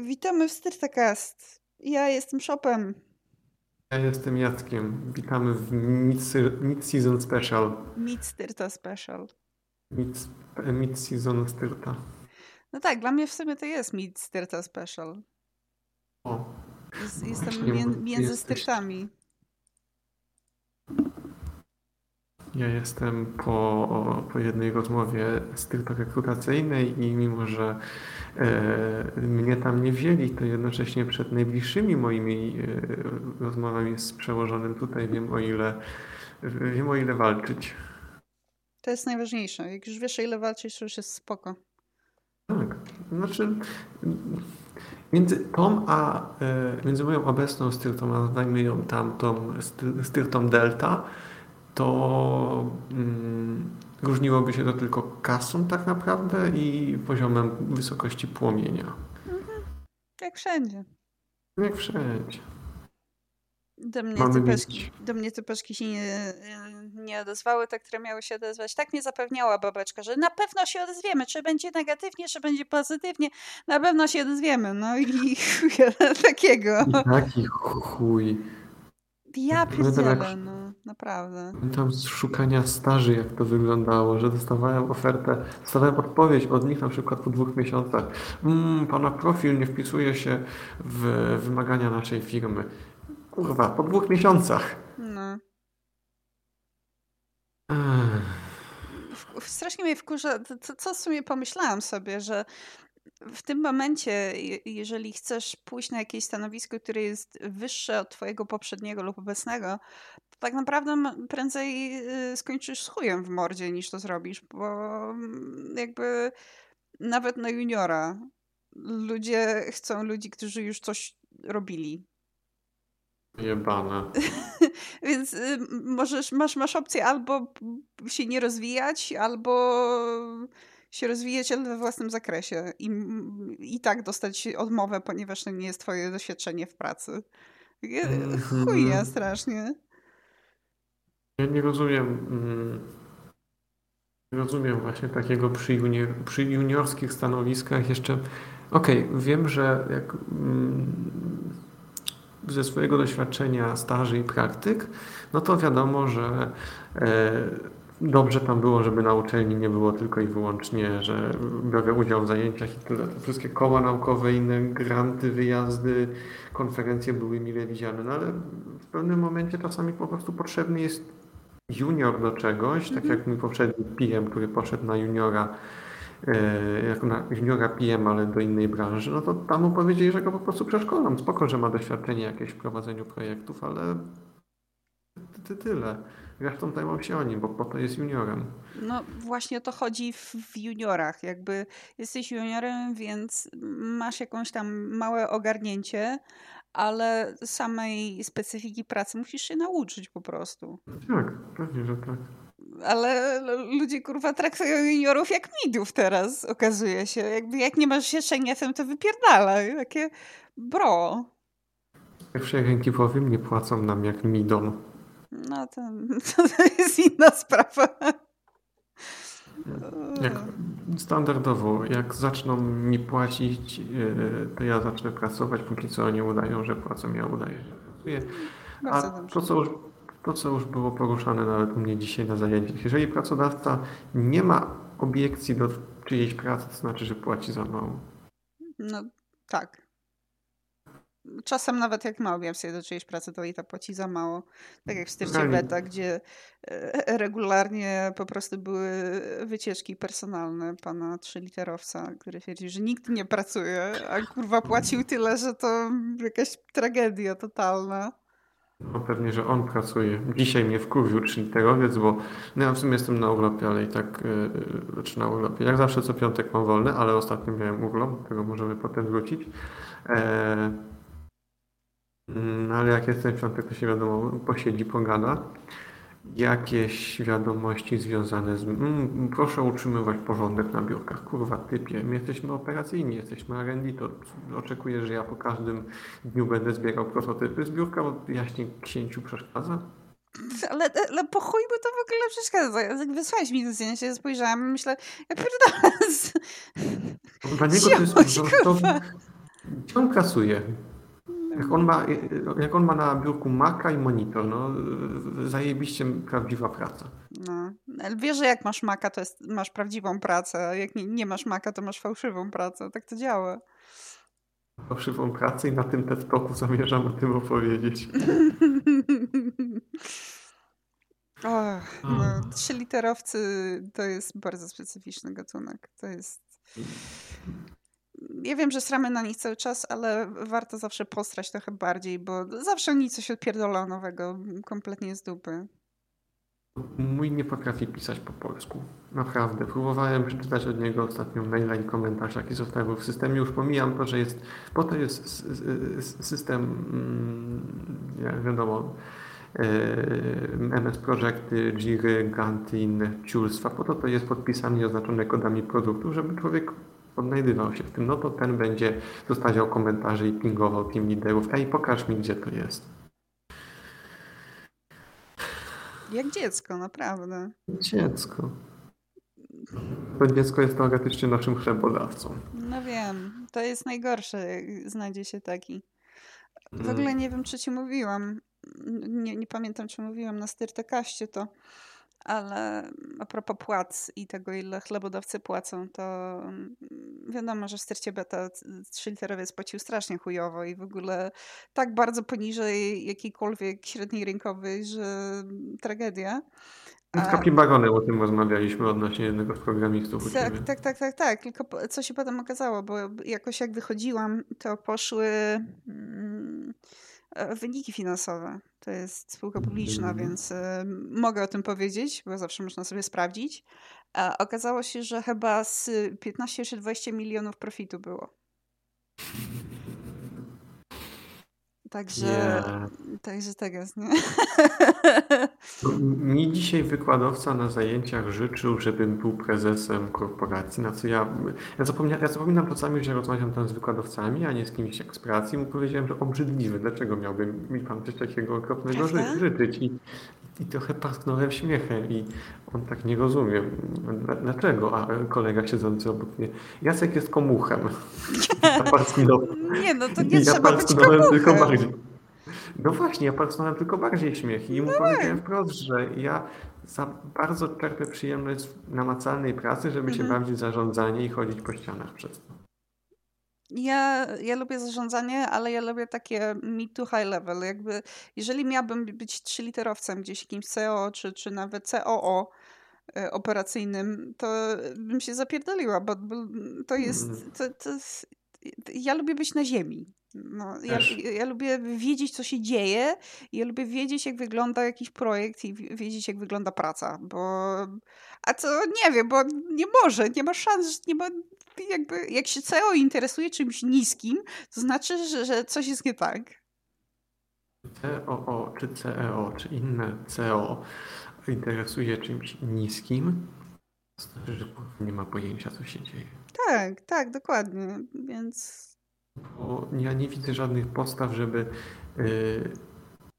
Witamy w Styrtacast. Ja jestem Shopem. Ja jestem Jackiem. Witamy w Mid, mid Season Special. Mid Styrta Special. Mid, mid Season Styrta. No tak, dla mnie w sumie to jest Mid Styrta Special. O. Jest, jestem mię, między jesteś... styrtami. Ja jestem po, po jednej rozmowie stricte rekrutacyjnej i mimo, że mnie tam nie wzięli, to jednocześnie przed najbliższymi moimi e, rozmowami z przełożonym tutaj wiem o ile wiem o ile walczyć. To jest najważniejsze. Jak już wiesz o ile walczyć, to już jest spoko. Tak. Znaczy między tą a e, między moją obecną styrtą, a nazwijmy ją tamtą styrtą Delta, to mm, różniłoby się to tylko kasą tak naprawdę i poziomem wysokości płomienia. Mhm. Jak wszędzie. Jak wszędzie. Do mnie, te peszki, do mnie się nie, nie odezwały, te, które miały się odezwać. Tak mnie zapewniała babeczka, że na pewno się odezwiemy. Czy będzie negatywnie, czy będzie pozytywnie, na pewno się odezwiemy. No i chuj, takiego. I taki chuj. Ja pierdzielę, no, naprawdę. Tam z szukania staży, jak to wyglądało, że dostawałem ofertę, dostawałem odpowiedź od nich na przykład po dwóch miesiącach. Mmm, pana profil nie wpisuje się w wymagania naszej firmy. Kurwa, po dwóch miesiącach. No. Strasznie mnie wkurza, co, co w sumie pomyślałam sobie, że w tym momencie, jeżeli chcesz pójść na jakieś stanowisko, które jest wyższe od twojego poprzedniego lub obecnego, to tak naprawdę prędzej y, skończysz z chujem w mordzie niż to zrobisz, bo mm, jakby nawet na juniora ludzie chcą ludzi, którzy już coś robili. Jebane. Więc y, możesz, masz, masz opcję albo się nie rozwijać, albo się rozwijać, ale we własnym zakresie i, i tak dostać odmowę, ponieważ to nie jest twoje doświadczenie w pracy. Mhm. Chuje strasznie. Ja nie rozumiem mm, nie rozumiem właśnie takiego przy, junior, przy juniorskich stanowiskach jeszcze okej, okay, wiem, że jak mm, ze swojego doświadczenia staży i praktyk, no to wiadomo, że e, dobrze tam było, żeby na uczelni nie było tylko i wyłącznie, że biorę udział w zajęciach i tyle. To wszystkie koła naukowe, inne granty, wyjazdy, konferencje były mile widziane, no ale w pewnym momencie czasami po prostu potrzebny jest junior do czegoś, tak jak mój poprzedni PM, który poszedł na juniora, e, jako na juniora PM, ale do innej branży, no to tam mu powiedzieli, że go po prostu przeszkolam. Spoko, że ma doświadczenie jakieś w prowadzeniu projektów, ale ty tyle. Zresztą zajmował się o nim, bo po to jest juniorem. No właśnie o to chodzi w, w juniorach. Jakby jesteś juniorem, więc masz jakąś tam małe ogarnięcie, ale samej specyfiki pracy musisz się nauczyć po prostu. Tak, pewnie, że tak. Ale ludzie kurwa traktują juniorów jak midów teraz, okazuje się. Jakby jak nie masz sieczenia, to wypierdala. Takie bro. Pierwszej ręki powiem, nie płacą nam jak midom. No to, to jest inna sprawa. Jak standardowo, jak zaczną mi płacić, e, to ja zacznę pracować, póki co oni udają, że płacą, ja udaję, że pracuję. A to co, już, to, co już było poruszane nawet u mnie dzisiaj na zajęciach, jeżeli pracodawca nie ma obiekcji do czyjejś pracy, to znaczy, że płaci za mało. No tak. Czasem nawet jak ma objawcie do czyjejś pracy, to i tak płaci za mało. Tak jak w styrcie beta, gdzie e, regularnie po prostu były wycieczki personalne pana trzyliterowca, który twierdzi, że nikt nie pracuje, a kurwa płacił tyle, że to jakaś tragedia totalna. No pewnie, że on pracuje. Dzisiaj mnie wkurwił trzyliterowiec, bo no ja w sumie jestem na urlopie, ale i tak, yy, na urlopie. Jak zawsze co piątek mam wolny, ale ostatnio miałem urlop, do tego możemy potem wrócić. E, no ale jak jest ten piątek, to się wiadomo, posiedzi, pogada. Jakieś wiadomości związane z... Mm, proszę utrzymywać porządek na biurkach. Kurwa, typie, my jesteśmy operacyjni, jesteśmy R&D, to oczekuję, że ja po każdym dniu będę zbierał prototypy z biurka, bo jaśnie księciu przeszkadza. Ale, ale po chuj by to w ogóle przeszkadza. Jak wysłałeś mi to zdjęcie, spojrzałam i myślę, ja pierdolę. Dla niego to jest on kasuje? Jak on ma, jak on ma na biurku Maca i monitor, no zajebiście prawdziwa praca. No, ale wiesz, że jak masz Maca, to jest, masz prawdziwą pracę, a jak nie, nie masz Maca, to masz fałszywą pracę. Tak to działa. Fałszywą pracę i na tym TED Talku zamierzam o tym opowiedzieć. Oh, no, trzyliterowcy to jest bardzo specyficzny gatunek. To jest ja wiem, że sramy na nich cały czas, ale warto zawsze postrać trochę bardziej, bo zawsze oni coś odpierdolą nowego, kompletnie z dupy. Mój nie potrafi pisać po polsku. Naprawdę. Próbowałem przeczytać od niego ostatnio maila i komentarz, jaki zostawił w systemie. Już pomijam to, że jest, po to jest system, mm, jak wiadomo, e, MS Projekty, Jiry, inne ciulstwa. Po to to jest podpisane i oznaczone kodami produktów, żeby człowiek odnajdywał się w tym, no to ten będzie zostawiał komentarze i pingował team liderów. Ej, pokaż mi, gdzie to jest. Jak dziecko, naprawdę. Dziecko. To dziecko jest teoretycznie naszym chlebodawcą. No wiem, to jest najgorsze, jak znajdzie się taki. W ogóle mm. nie wiem, czy ci mówiłam. Nie, nie pamiętam, czy mówiłam na Styrtekaście to ale a propos płac i tego, ile chlebodawcy płacą, to mm, wiadomo, że w stercie beta 3-literowiec płacił strasznie chujowo i w ogóle tak bardzo poniżej jakiejkolwiek średniej rynkowej, że tragedia. Z Kapibaronem o tym rozmawialiśmy odnośnie jednego z programistów. Tak, tak, tak, tak, tak. Tylko co się potem okazało, bo jakoś jak wychodziłam, to poszły. Mm, wyniki finansowe. To jest spółka publiczna, mm. więc e, mogę o tym powiedzieć, bo zawsze można sobie sprawdzić. A okazało się, że chyba z 15 czy 20 milionów profitu było. Także, yeah. także tak jest, nie? Mi dzisiaj wykładowca na zajęciach życzył, żebym był prezesem korporacji, na co ja, ja, zapomnia, ja zapominam czasami, że rozmawiam tam z wykładowcami, a nie z kimś jak z pracy. Mu powiedziałem, że obrzydliwy, dlaczego miałbym mi pan coś takiego okropnego ży, życzyć. I, I trochę parsknąłem śmiechem i on tak nie rozumie. Dlaczego? A kolega siedzący obok mnie, Jacek jest komuchem. nie, no to nie ja trzeba być komuchem. tylko bardziej. No właśnie, ja parsknąłem tylko bardziej śmiech i mu no powiedziałem wprost, że ja za bardzo czerpię przyjemność z namacalnej pracy, żeby mhm. się bawić w zarządzanie i chodzić po ścianach przez to. Ja, ja lubię zarządzanie, ale ja lubię takie mid to high level. Jakby, jeżeli miałabym być trzyliterowcem gdzieś jakimś CO czy, czy nawet COO e, operacyjnym, to bym się zapierdoliła, bo, to jest, mhm. to, to, ja lubię być na ziemi. No, ja, ja, lubię wiedzieć, co się dzieje, ja lubię wiedzieć, jak wygląda jakiś projekt i wiedzieć, jak wygląda praca, bo a co nie wiem, bo nie może, nie ma szans, nie ma jakby, jak się CEO interesuje czymś niskim, to znaczy, że, że coś jest nie tak. COO, czy CEO, czy inne CEO interesuje czymś niskim, to znaczy, że nie ma pojęcia, co się dzieje. Tak, tak, dokładnie, więc bo ja nie widzę żadnych podstaw, żeby y,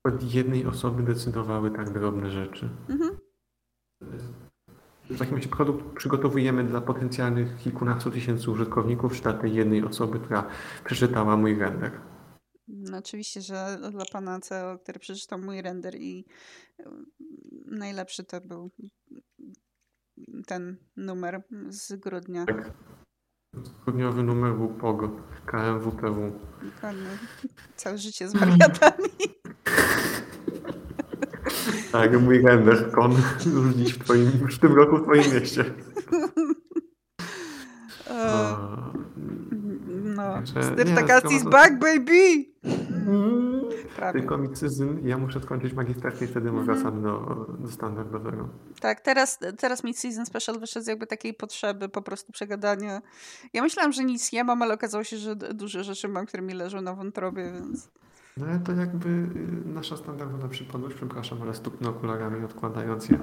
od jednej osoby decydowały tak drobne rzeczy. Mhm. W takim razie produkt przygotowujemy dla potencjalnych kilkunastu tysięcy użytkowników, czy dla tej jednej osoby, która przeczytała mój render. No oczywiście, że dla pana CEO, który przeczytał mój render i y, najlepszy to był ten numer z grudnia. Tak. Grudniowy numer był POG, KMWPW. Dokładnie. Całe życie z wariatami. tak, mój render kon już dziś w, twoim, już w tym roku w twoim mieście. Uh, no, Stertakacji is back, baby! Prawie. Tylko micyzyn, ja muszę skończyć magisterkę i wtedy mm -hmm. wracam do, do standardowego. Tak, teraz, teraz Mid Season Special wyszedł z jakby takiej potrzeby po prostu przegadania. Ja myślałam, że nic nie mam, ale okazało się, że duże rzeczy mam, które mi leżą na wątrobie, więc... No ale to jakby y, nasza standardowa przypadłość, przepraszam, ale stuknę okularami odkładając je.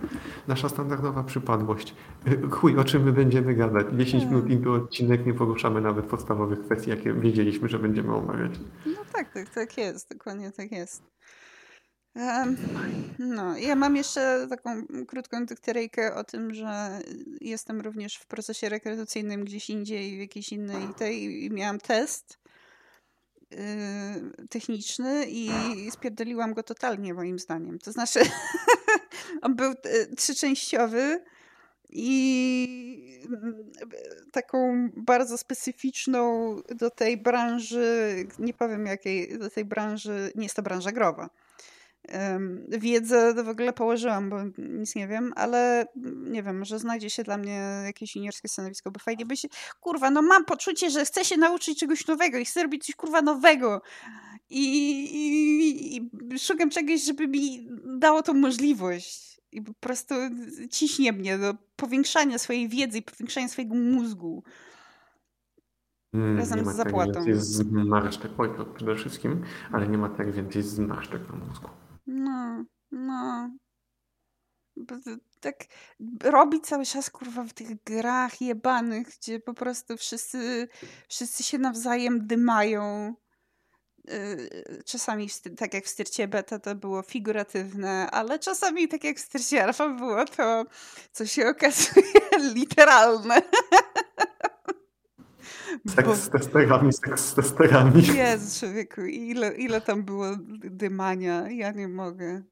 Nasza standardowa przypadłość. Y, chuj, o czym my będziemy gadać? 10 minut hmm. into odcinek nie poruszamy nawet podstawowych kwestii, jakie wiedzieliśmy, że będziemy omawiać. No tak, tak, tak jest, dokładnie tak jest. Um, no, ja mam jeszcze taką krótką dykteryjkę o tym, że jestem również w procesie rekrutacyjnym gdzieś indziej, w jakiejś innej tej i miałam test techniczny i spierdoliłam go totalnie moim zdaniem. To znaczy on był trzyczęściowy i mm, taką bardzo specyficzną do tej branży, nie powiem jakiej, do tej branży, nie jest to branża growa. Wiedzę w ogóle położyłam, bo nic nie wiem, ale nie wiem, może znajdzie się dla mnie jakieś juniorskie stanowisko, bo fajnie by się. Kurwa, no mam poczucie, że chcę się nauczyć czegoś nowego i chcę robić coś kurwa nowego. I, i, i szukam czegoś, żeby mi dało tą możliwość i po prostu ciśnie mnie do powiększania swojej wiedzy i powiększania swojego mózgu. Mm, razem nie ma z tak zapłatą. Więcej zmarszczek, oj, przede wszystkim, ale nie ma tak więcej zmarszczek na mózgu. No, no. Tak robi cały czas, kurwa, w tych grach jebanych, gdzie po prostu wszyscy, wszyscy się nawzajem dymają. Y, czasami, tak jak w styrcie beta, to było figuratywne, ale czasami, tak jak w styrcie alfa, było to, co się okazuje, literalne. Seks Bo... z testerami, seks z testerami. Jezu, człowieku, ile, ile tam było dymania, ja nie mogę.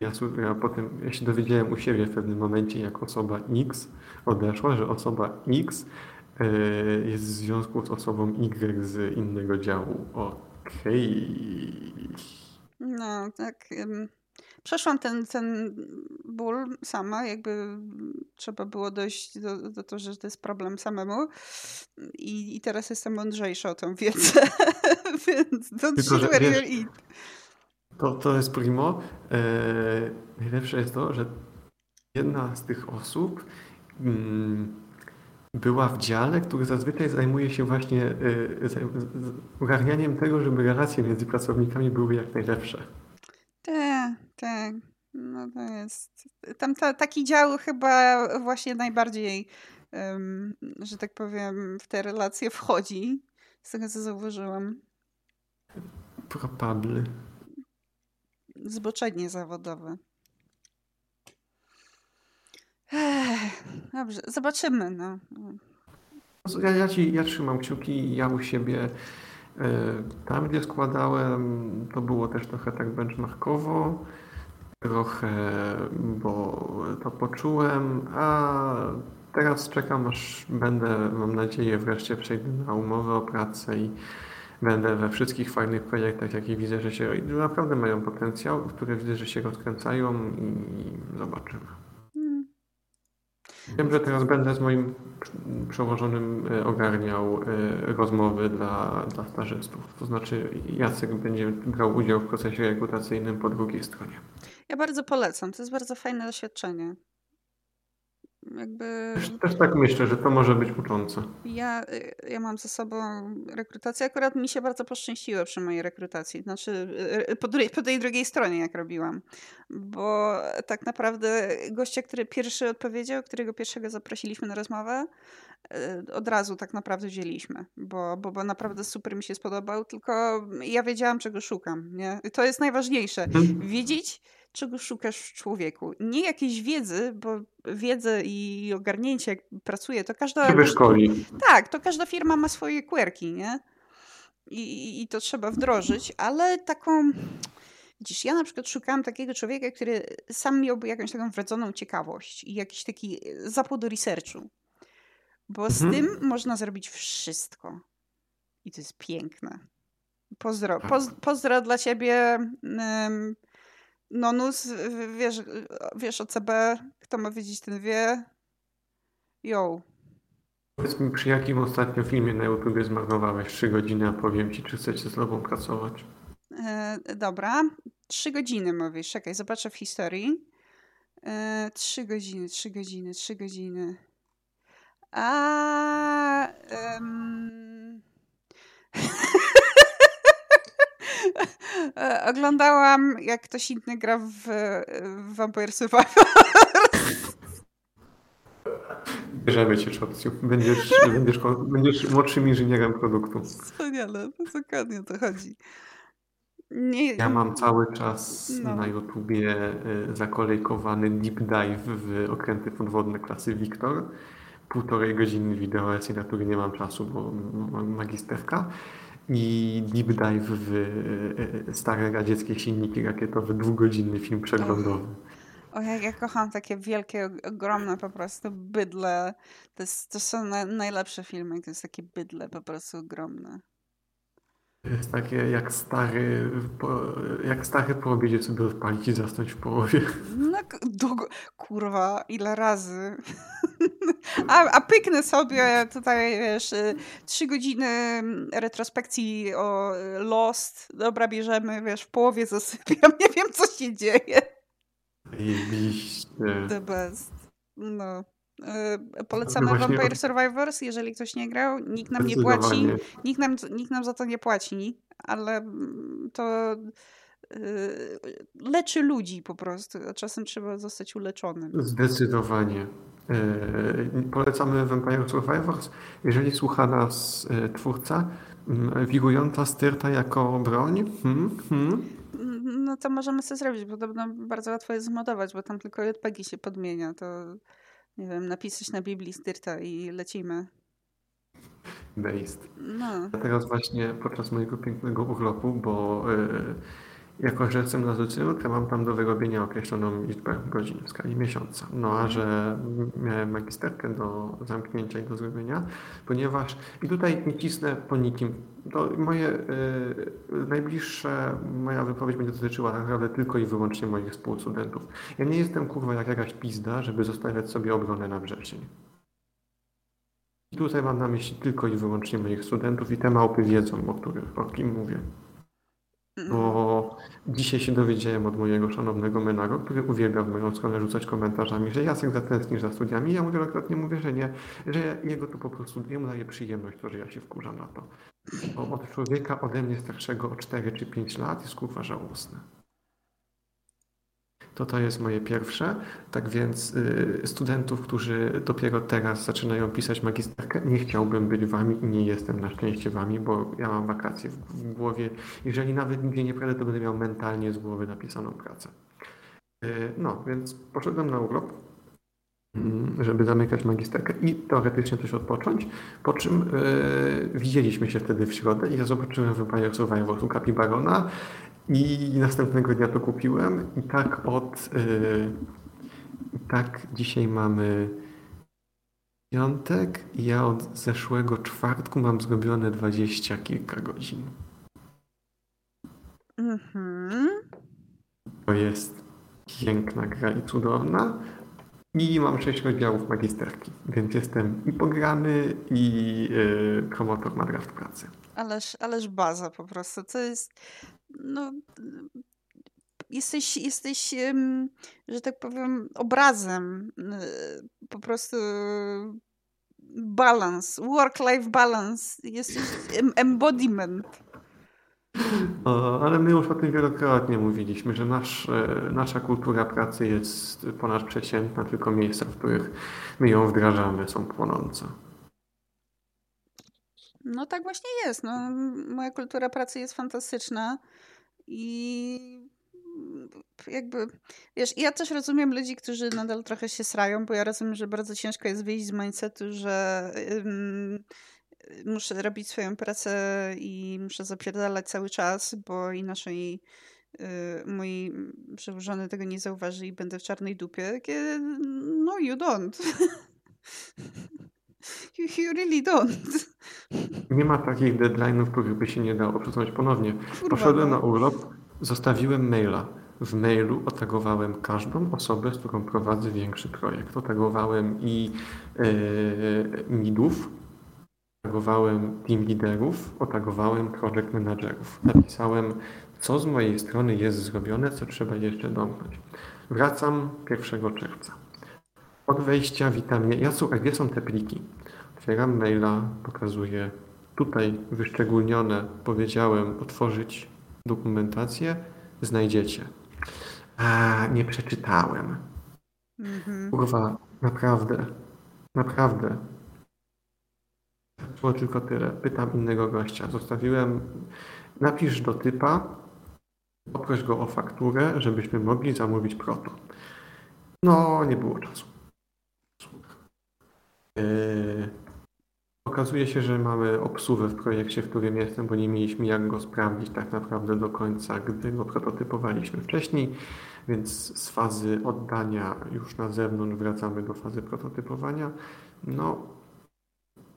Ja, ja potem ja się dowiedziałem u siebie w pewnym momencie, jak osoba X odeszła, że osoba X e, jest w związku z osobą Y z innego działu. Okej. Okay. No, tak. Przeszłam ten, ten ból sama, jakby trzeba było dojść do, do tego, że to jest problem samemu i, i teraz jestem mądrzejsza o tą wiedzę, więc don't Tylko, wiesz, eat. To, to jest primo. E, najlepsze jest to, że jedna z tych osób mm, była w dziale, który zazwyczaj zajmuje się właśnie e, ogarnianiem tego, żeby relacje między pracownikami były jak najlepsze. Tak. No to jest. Tam ta, taki dział chyba właśnie najbardziej, um, że tak powiem, w te relacje wchodzi. Z tego co zauważyłam. Probable. Zboczenie zawodowe. Ech, dobrze, zobaczymy. No. Ja, ja, ci, ja trzymam kciuki, ja u siebie E, tam, gdzie składałem, to było też trochę tak benchmarkowo, trochę, bo to poczułem, a teraz czekam, aż będę, mam nadzieję, wreszcie przejdę na umowę o pracę i będę we wszystkich fajnych projektach, jakie widzę, że się naprawdę mają potencjał, które widzę, że się rozkręcają i zobaczymy. Wiem, że teraz będę z moim przełożonym e, ogarniał e, rozmowy dla, dla stażystów. To znaczy Jacek będzie brał udział w procesie rekrutacyjnym po drugiej stronie. Ja bardzo polecam. To jest bardzo fajne doświadczenie. Jakby... Też, też, tak myślę, że to może być uczące. Ja, ja mam ze sobą rekrutację. Akurat mi się bardzo poszczęściło przy mojej rekrutacji. Znaczy po, drugiej, po tej drugiej stronie, jak robiłam. Bo tak naprawdę gościa, który pierwszy odpowiedział, którego pierwszego zaprosiliśmy na rozmowę, od razu tak naprawdę wzięliśmy, bo, bo, bo naprawdę super mi się spodobał, tylko ja wiedziałam, czego szukam. Nie? I to jest najważniejsze. Mhm. Wiedzieć, czego szukasz w człowieku. Nie jakiejś wiedzy, bo wiedzę i ogarnięcie, jak pracuje, to każda... Się wyszkoli. Tak, to każda firma ma swoje querki, nie? I, I to trzeba wdrożyć, ale taką... Widzisz, ja na przykład szukałam takiego człowieka, który sam miałby jakąś taką wrodzoną ciekawość i jakiś taki zapał do researchu. Bo z mhm. tym można zrobić wszystko. I to jest piękne. Pozdro, tak. poz, pozdro dla ciebie. Um, Nonus, wiesz, wiesz o CB, kto ma wiedzieć, ten wie. Yo. Powiedz mi, przy jakim ostatnio filmie na YouTubie zmarnowałeś 3 godziny, a powiem ci, czy chcecie z tobą pracować. E, dobra, 3 godziny mówisz, czekaj, zobaczę w historii. E, 3 godziny, 3 godziny, 3 godziny. A... Um... E, oglądałam, jak ktoś inny gra w, w Vampire Survivor. Bierzemy cię, Czopciu. Będziesz, będziesz, będziesz młodszym inżynierem produktu. Wspaniale, to dokładnie o to chodzi. Nie... Ja mam cały czas no. na YouTubie e, zakolejkowany deep dive w okręty podwodne klasy Wiktor. Półtorej godziny wideo, na który nie mam czasu, bo mam magisterka. I deep dive w e, stare radzieckie silniki rakietowe, dwugodzinny film przeglądowy. O, jak ja kocham takie wielkie, ogromne po prostu bydle. To, jest, to są na, najlepsze filmy, to jest takie bydle po prostu ogromne. Jest takie jak stary, jak stary po obiedzie sobie odpalić i zasnąć w połowie. No, długo, kurwa, ile razy. A, a pyknę sobie tutaj, wiesz, trzy godziny retrospekcji o Lost. Dobra, bierzemy, wiesz, w połowie zasypiam, nie wiem, co się dzieje. Jebiście. The best. No. Yy, polecamy no Vampire Survivors, jeżeli ktoś nie grał. Nikt nam nie płaci. Nikt nam, nikt nam za to nie płaci, ale mm, to yy, leczy ludzi po prostu, a czasem trzeba zostać uleczonym. Zdecydowanie. Yy, polecamy Vampire Survivors. Jeżeli słucha nas twórca, yy, wirująca styrta jako broń. Hmm, hmm. No to możemy coś zrobić, bo podobno bardzo łatwo jest zmodować, bo tam tylko JPG się podmienia. To nie wiem, napisać na Biblii styrta i lecimy. Based. No. Teraz właśnie podczas mojego pięknego urlopu, bo yy, jako, że jestem na to mam tam do wyrobienia określoną liczbę godzin w skali miesiąca. No a że miałem magisterkę do zamknięcia i do zrobienia, ponieważ i tutaj nie cisnę po nikim. To moje y, najbliższe, moja wypowiedź będzie dotyczyła tak naprawdę tylko i wyłącznie moich współstudentów. Ja nie jestem kurwa jak jakaś pizda, żeby zostawiać sobie obronę na wrzesień. I tutaj mam na myśli tylko i wyłącznie moich studentów i te małpy wiedzą, o, których, o kim mówię. Bo dzisiaj się dowiedziałem od mojego szanownego Menago, który uwielbia w moją stronę rzucać komentarzami, że Jacek zatęsknisz za studiami. Ja mu wielokrotnie mówię, że nie, że jego to po prostu jemu daje przyjemność to, że ja się wkurzam na to. Bo od człowieka ode mnie starszego o 4 czy 5 lat jest kurwa żałosne. To to jest moje pierwsze. Tak więc y, studentów, którzy dopiero teraz zaczynają pisać magisterkę, nie chciałbym być wami i nie jestem na szczęście wami, bo ja mam wakacje w, w głowie. Jeżeli nawet nigdzie nie pradę, to będę miał mentalnie z głowy napisaną pracę. Y, no, więc poszedłem na urlop, mm, żeby zamykać magisterkę i teoretycznie coś odpocząć, po czym y, widzieliśmy się wtedy w środę i ja zobaczyłem Vampire Survivor u Barona i następnego dnia to kupiłem i tak od... Yy, tak dzisiaj mamy piątek i ja od zeszłego czwartku mam zrobione dwadzieścia kilka godzin. Mhm. To jest piękna gra i cudowna. I mam sześć rozdziałów magisterki, więc jestem i pograny, i yy, promotor na draft pracy. Ależ, ależ baza po prostu. To jest no, jesteś, jesteś, że tak powiem, obrazem. Y, po prostu balance, work-life balance. Jesteś embodiment. Ale my już o tym wielokrotnie mówiliśmy, że nasz, e, nasza kultura pracy jest ponadprzeciętna, tylko miejsca, w których my ją wdrażamy, są płonące. No tak właśnie jest. No, moja kultura pracy jest fantastyczna i jakby, wiesz, ja też rozumiem ludzi, którzy nadal trochę się srają, bo ja rozumiem, że bardzo ciężko jest wyjść z mindsetu, że muszę robić swoją pracę i muszę zapierdalać cały czas, bo inaczej yy, mój przełożony tego nie zauważy i będę w czarnej dupie. No you don't. You, really don't. Nie ma takich deadline'ów, których by się nie dało przesunąć ponownie. Kurwa, Poszedłem no. na urlop, zostawiłem maila. W mailu otagowałem każdą osobę, z którą prowadzę większy projekt. Otagowałem i yy, midów, otagowałem team liderów, otagowałem project managerów. Napisałem, co z mojej strony jest zrobione, co trzeba jeszcze domknąć. Wracam 1 czerwca. Od wejścia witam je. Ja słuchaj, gdzie są te pliki? Otwieram maila, pokazuję tutaj wyszczególnione, powiedziałem otworzyć dokumentację, znajdziecie. A, nie przeczytałem. Mhm. Kurwa, naprawdę, naprawdę. Było tylko tyle. Pytam innego gościa. Zostawiłem, napisz do typa, poproś go o fakturę, żebyśmy mogli zamówić proto. No, nie było czasu. Yy, Okazuje się, że mamy obsuwę w projekcie, w którym jestem, bo nie mieliśmy jak go sprawdzić tak naprawdę do końca, gdy go prototypowaliśmy wcześniej, więc z fazy oddania już na zewnątrz wracamy do fazy prototypowania. No,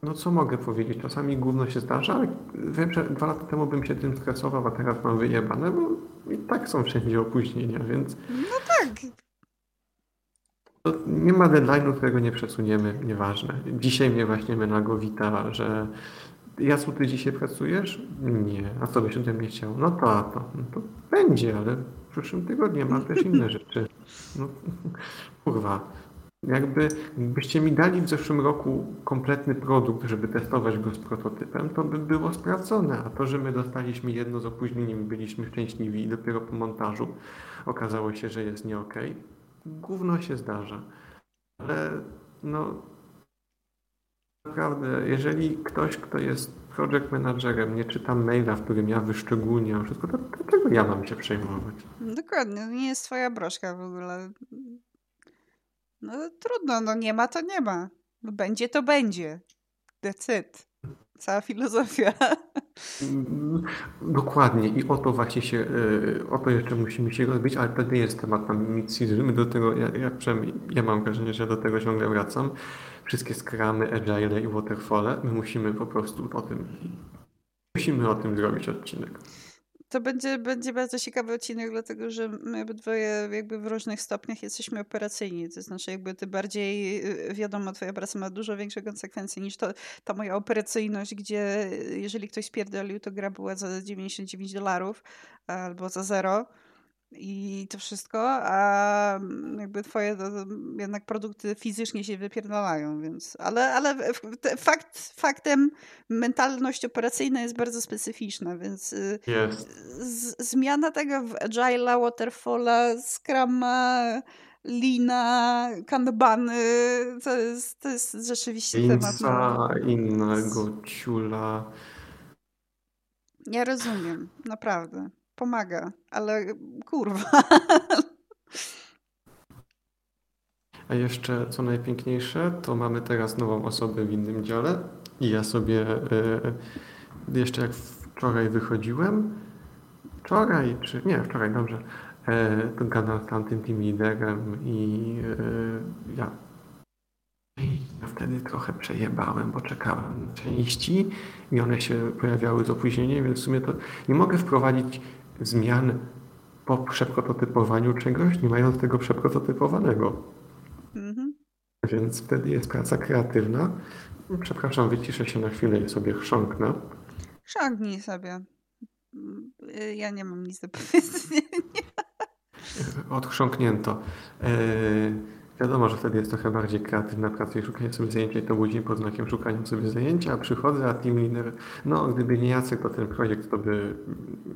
no co mogę powiedzieć? Czasami gówno się zdarza, ale wiem, że dwa lata temu bym się tym stresował, a teraz mam wyjebane, bo i tak są wszędzie opóźnienia, więc... No tak. Nie ma deadline'u, którego nie przesuniemy, nieważne. Dzisiaj mnie właśnie Menago wita, że Jasu, ty dzisiaj pracujesz? Nie. A co byś ode mnie chciał? No to, a to. No to będzie, ale w przyszłym tygodniu mam też inne rzeczy. No, kurwa. Jakby, jakbyście mi dali w zeszłym roku kompletny produkt, żeby testować go z prototypem, to by było sprawdzone. A to, że my dostaliśmy jedno z opóźnieniem, byliśmy szczęśliwi i dopiero po montażu okazało się, że jest nie okej, okay, gówno się zdarza. Ale no naprawdę, jeżeli ktoś, kto jest project managerem, nie czyta maila, w którym ja wyszczególniam wszystko, to dlaczego ja mam się przejmować? Dokładnie, nie jest twoja broszka w ogóle. No trudno, no nie ma to nie ma. Będzie to będzie. It. Cała filozofia. Dokładnie i o to właśnie się, e, o to jeszcze musimy się rozbić, ale to nie jest temat misji, my do tego, ja, ja, ja mam wrażenie, że do tego ciągle wracam. Wszystkie skramy, agile i waterfall, my musimy po prostu o tym, musimy o tym zrobić odcinek. To będzie, będzie bardzo ciekawy odcinek, dlatego że my obydwoje jakby w różnych stopniach jesteśmy operacyjni. To znaczy jakby ty bardziej, y, wiadomo, twoja praca ma dużo większe konsekwencje niż to, ta moja operacyjność, gdzie jeżeli ktoś spierdolił, to gra była za 99 dolarów albo za zero i to wszystko, a jakby twoje to, jednak produkty fizycznie się wypierdalają, więc, ale, ale fakt, faktem mentalność operacyjna jest bardzo specyficzna, więc y, z, zmiana tego w Agile'a, Waterfalla, Scrum'a, Lina, Kanbany, to jest, to jest rzeczywiście Inca, temat. innego ciula. Ja rozumiem, naprawdę pomaga, ale kurwa. A jeszcze co najpiękniejsze, to mamy teraz nową osobę w innym dziale i ja sobie y, jeszcze jak wczoraj wychodziłem, wczoraj, czy nie, wczoraj, dobrze, y, to gadam z tamtym team liderem i y, ja, ja wtedy trochę przejebałem, bo czekałem na części i one się pojawiały z opóźnieniem, więc w sumie to nie mogę wprowadzić zmian po przeprototypowaniu czegoś, nie mając tego przeprototypowanego. Mhm. Więc wtedy jest praca kreatywna. Przepraszam, wyciszę się na chwilę i sobie chrząknę. Chrząknij sobie. Ja nie mam nic do powiedzenia. Odchrząknięto. Yy... Wiadomo, że wtedy jest trochę bardziej kreatywna praca i szukanie sobie zajęcia i to budzi pod znakiem szukania sobie zajęcia, a przychodzę, a team leader, no gdyby nie Jacek, to ten projekt to by,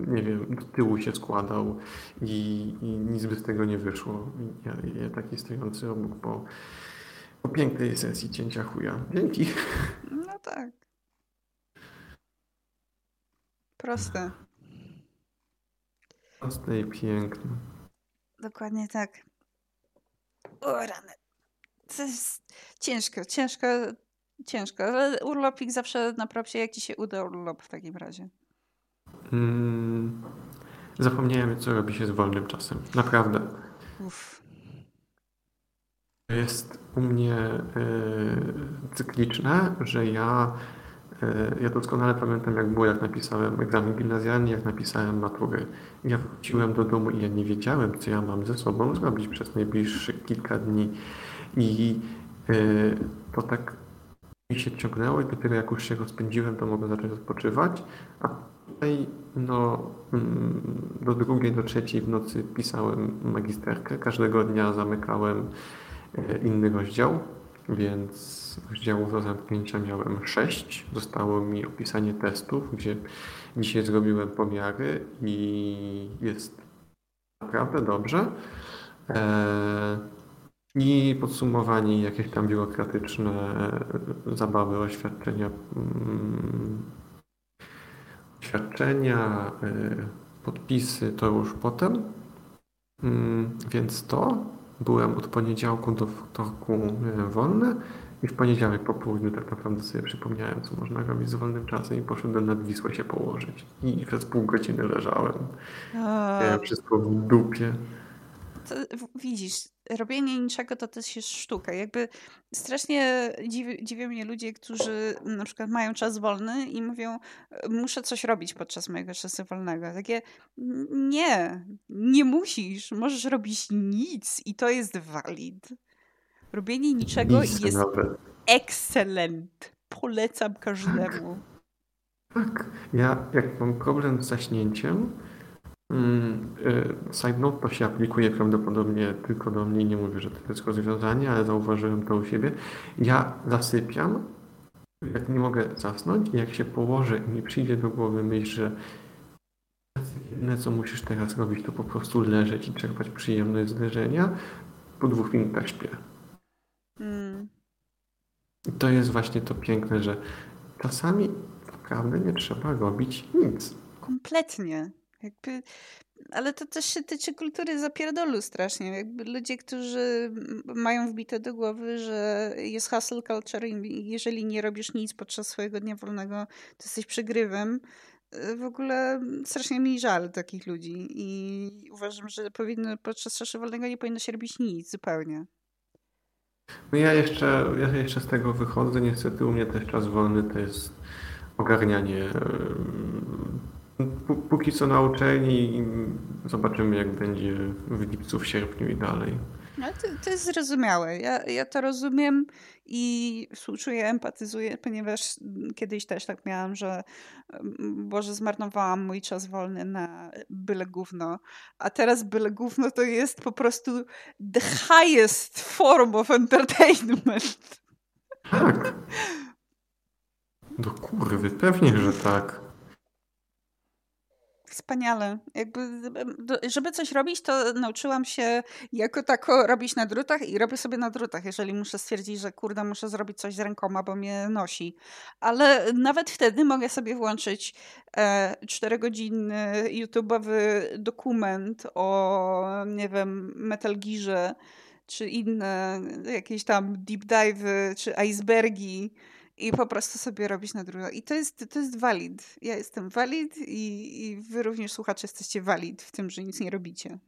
nie wiem, do tyłu się składał i, i nic by z tego nie wyszło. Ja, ja taki stojący obok po, po pięknej sesji cięcia chuja. Dzięki. No tak. Proste. Proste i piękne. Dokładnie tak. O rany. To jest ciężko, ciężko, ciężko. Ale urlopik zawsze na propsie, jak ci się uda urlop w takim razie? Mm, zapomniałem, co robi się z wolnym czasem. Naprawdę. Jest u mnie y, cykliczne, że ja ja doskonale pamiętam, jak było, jak napisałem egzamin gimnazjalny, jak napisałem maturę. Ja wróciłem do domu i ja nie wiedziałem, co ja mam ze sobą zrobić przez najbliższe kilka dni. I yy, to tak mi się ciągnęło i dopiero jak już się rozpędziłem, to mogłem zacząć odpoczywać. A tutaj no, mm, do drugiej, do trzeciej w nocy pisałem magisterkę. Każdego dnia zamykałem e, inny rozdział więc rozdziałów do zamknięcia miałem 6. Zostało mi opisanie testów, gdzie dzisiaj zrobiłem pomiary i jest naprawdę dobrze. Eee, I podsumowanie jakieś tam biurokratyczne zabawy, oświadczenia, mm, oświadczenia, e, podpisy to już potem. Mm, więc to byłem od poniedziałku do wtorku wolny I w poniedziałek po południu tak naprawdę sobie przypomniałem, co można robić z wolnym czasem i poszedłem nad Wisłę się położyć. I przez pół godziny leżałem. Miałem wszystko w dupie. To, widzisz, robienie niczego to też jest sztuka. Jakby strasznie dziwi, dziwią mnie ludzie, którzy na przykład mają czas wolny i mówią, muszę coś robić podczas mojego czasu wolnego. Takie, nie, nie musisz. Możesz robić nic i to jest valid. Robienie niczego nic jest excellent. Polecam każdemu. Tak. Ja jak mam problem z zaśnięciem, side note to się aplikuje prawdopodobnie tylko do mnie. Nie mówię, że to jest rozwiązanie, ale zauważyłem to u siebie. Ja zasypiam, jak nie mogę zasnąć i jak się położę i mi przyjdzie do głowy myśl, że jedyne co musisz teraz robić to po prostu leżeć i czerpać przyjemność z leżenia, po dwóch minutach śpię. Mm. I to jest właśnie to piękne, że czasami naprawdę nie trzeba robić nic. Kompletnie. Jakby, ale to też się tyczy kultury zapierdolu strasznie. Jakby ludzie, którzy mają wbite do głowy, że jest hustle culture i jeżeli nie robisz nic podczas swojego dnia wolnego, to jesteś przegrywem. Y, w ogóle strasznie mi żal takich ludzi i uważam, że powinno, podczas czasu wolnego nie powinno się robić nic zupełnie. No ja jeszcze, ja jeszcze z tego wychodzę. Niestety u mnie też czas wolny to jest ogarnianie Póki co na uczelni i zobaczymy jak będzie w lipcu, w sierpniu i dalej. No, to, to jest zrozumiałe. Ja, ja to rozumiem i współczuję, empatyzuję, ponieważ kiedyś też tak miałam, że Boże, zmarnowałam mój czas wolny na byle gówno, a teraz byle gówno to jest po prostu the highest form of entertainment. Tak. Do kurwy, pewnie, że tak. Wspaniale. Jakby, żeby coś robić, to nauczyłam się jako tako robić na drutach i robię sobie na drutach, jeżeli muszę stwierdzić, że kurde, muszę zrobić coś z rękoma, bo mnie nosi. Ale nawet wtedy mogę sobie włączyć e, 4-godzinny YouTube'owy dokument o, nie wiem, Metal Gearze, czy inne jakieś tam deep dive'y, czy icebergi i po prostu sobie robić na drugą. I to jest, to jest valid. Ja jestem valid i, i wy również słuchacze jesteście valid w tym, że nic nie robicie.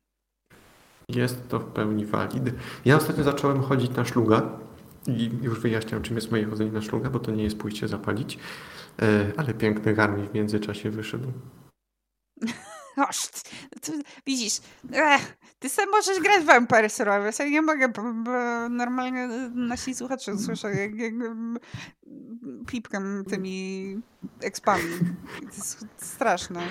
Jest to w pełni valid. Ja ostatnio zacząłem chodzić na szluga i już wyjaśniam, czym jest moje chodzenie na szluga, bo to nie jest pójście zapalić, e, ale piękny garmi w międzyczasie wyszedł. Oż, widzisz, ech, ty sam możesz grać w Empire Survivors, ja nie mogę, bo, bo normalnie nasi słuchacze słyszą, jak, jak pipkam tymi expami. To jest straszne.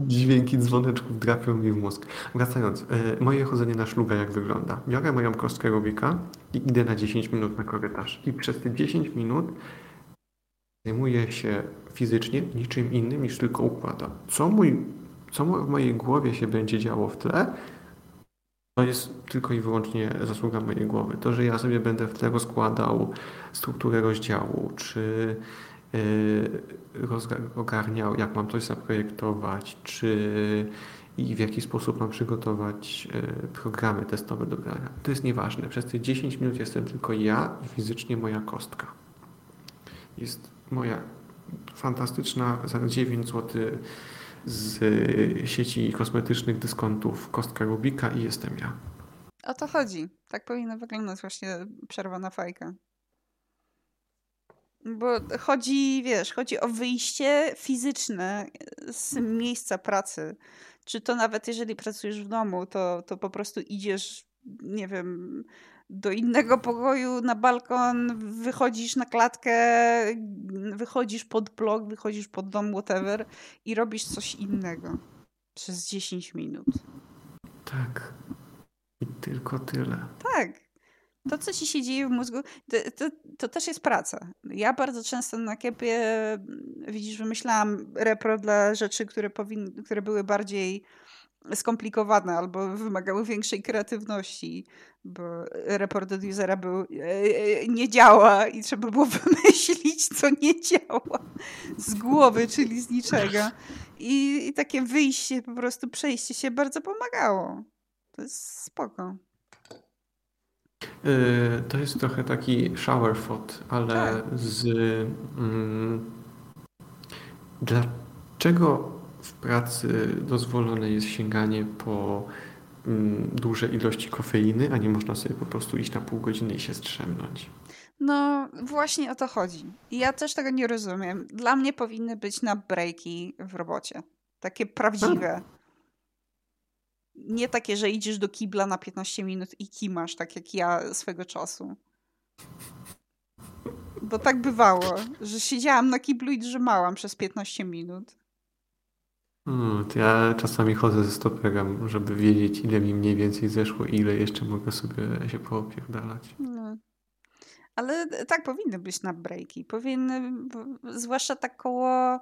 Dźwięki dzwoneczków drapią mi w mózg. Wracając, e, moje chodzenie na szluga jak wygląda? Biorę moją kostkę Rubika i idę na 10 minut na korytarz. I przez te 10 minut zajmuję się fizycznie niczym innym niż tylko układa. Co mój co w mojej głowie się będzie działo w tle, to jest tylko i wyłącznie zasługa mojej głowy. To, że ja sobie będę w tle rozkładał strukturę rozdziału, czy yy, ogarniał, jak mam coś zaprojektować, czy i w jaki sposób mam przygotować yy, programy testowe do grania. To jest nieważne. Przez te 10 minut jestem tylko ja i fizycznie moja kostka. Jest moja fantastyczna za 9 zł z sieci kosmetycznych dyskontów kostka Rubika i jestem ja. O to chodzi. Tak powinna wyglądać właśnie przerwa na fajkę. Bo chodzi, wiesz, chodzi o wyjście fizyczne z miejsca pracy. Czy to nawet jeżeli pracujesz w domu, to, to po prostu idziesz, nie wiem, do innego pokoju na balkon, wychodzisz na klatkę, wychodzisz pod blok, wychodzisz pod dom, whatever i robisz coś innego przez 10 minut. Tak. I tylko tyle. Tak. To, co ci się dzieje w mózgu, to, to, to, też jest praca. Ja bardzo często na kiepie, widzisz, wymyślałam repro dla rzeczy, które, powin, które były bardziej skomplikowane albo wymagały większej kreatywności, bo report od usera był e, e, nie działa i trzeba było wymyślić, co nie działa z głowy, czyli z niczego. I, i takie wyjście, po prostu przejście się bardzo pomagało. To jest spoko. Yy, to jest trochę taki shower thought, ale tak. z... Mm, dlaczego w pracy dozwolone jest sięganie po mm, duże ilości kofeiny, a nie można sobie po prostu iść na pół godziny i się strzemnąć? No, właśnie o to chodzi. Ja też tego nie rozumiem. Dla mnie powinny być na breaki w robocie. Takie prawdziwe. Nie takie, że idziesz do kibla na 15 minut i kimasz, tak jak ja swego czasu. Bo tak bywało, że siedziałam na kiblu i drzemałam przez 15 minut. Hmm, to ja czasami chodzę ze stoperem, żeby wiedzieć, ile mi mniej więcej zeszło i ile jeszcze mogę sobie się poopierdalać. No. Ale tak powinny być na breaki. Powinny, zwłaszcza tak koło...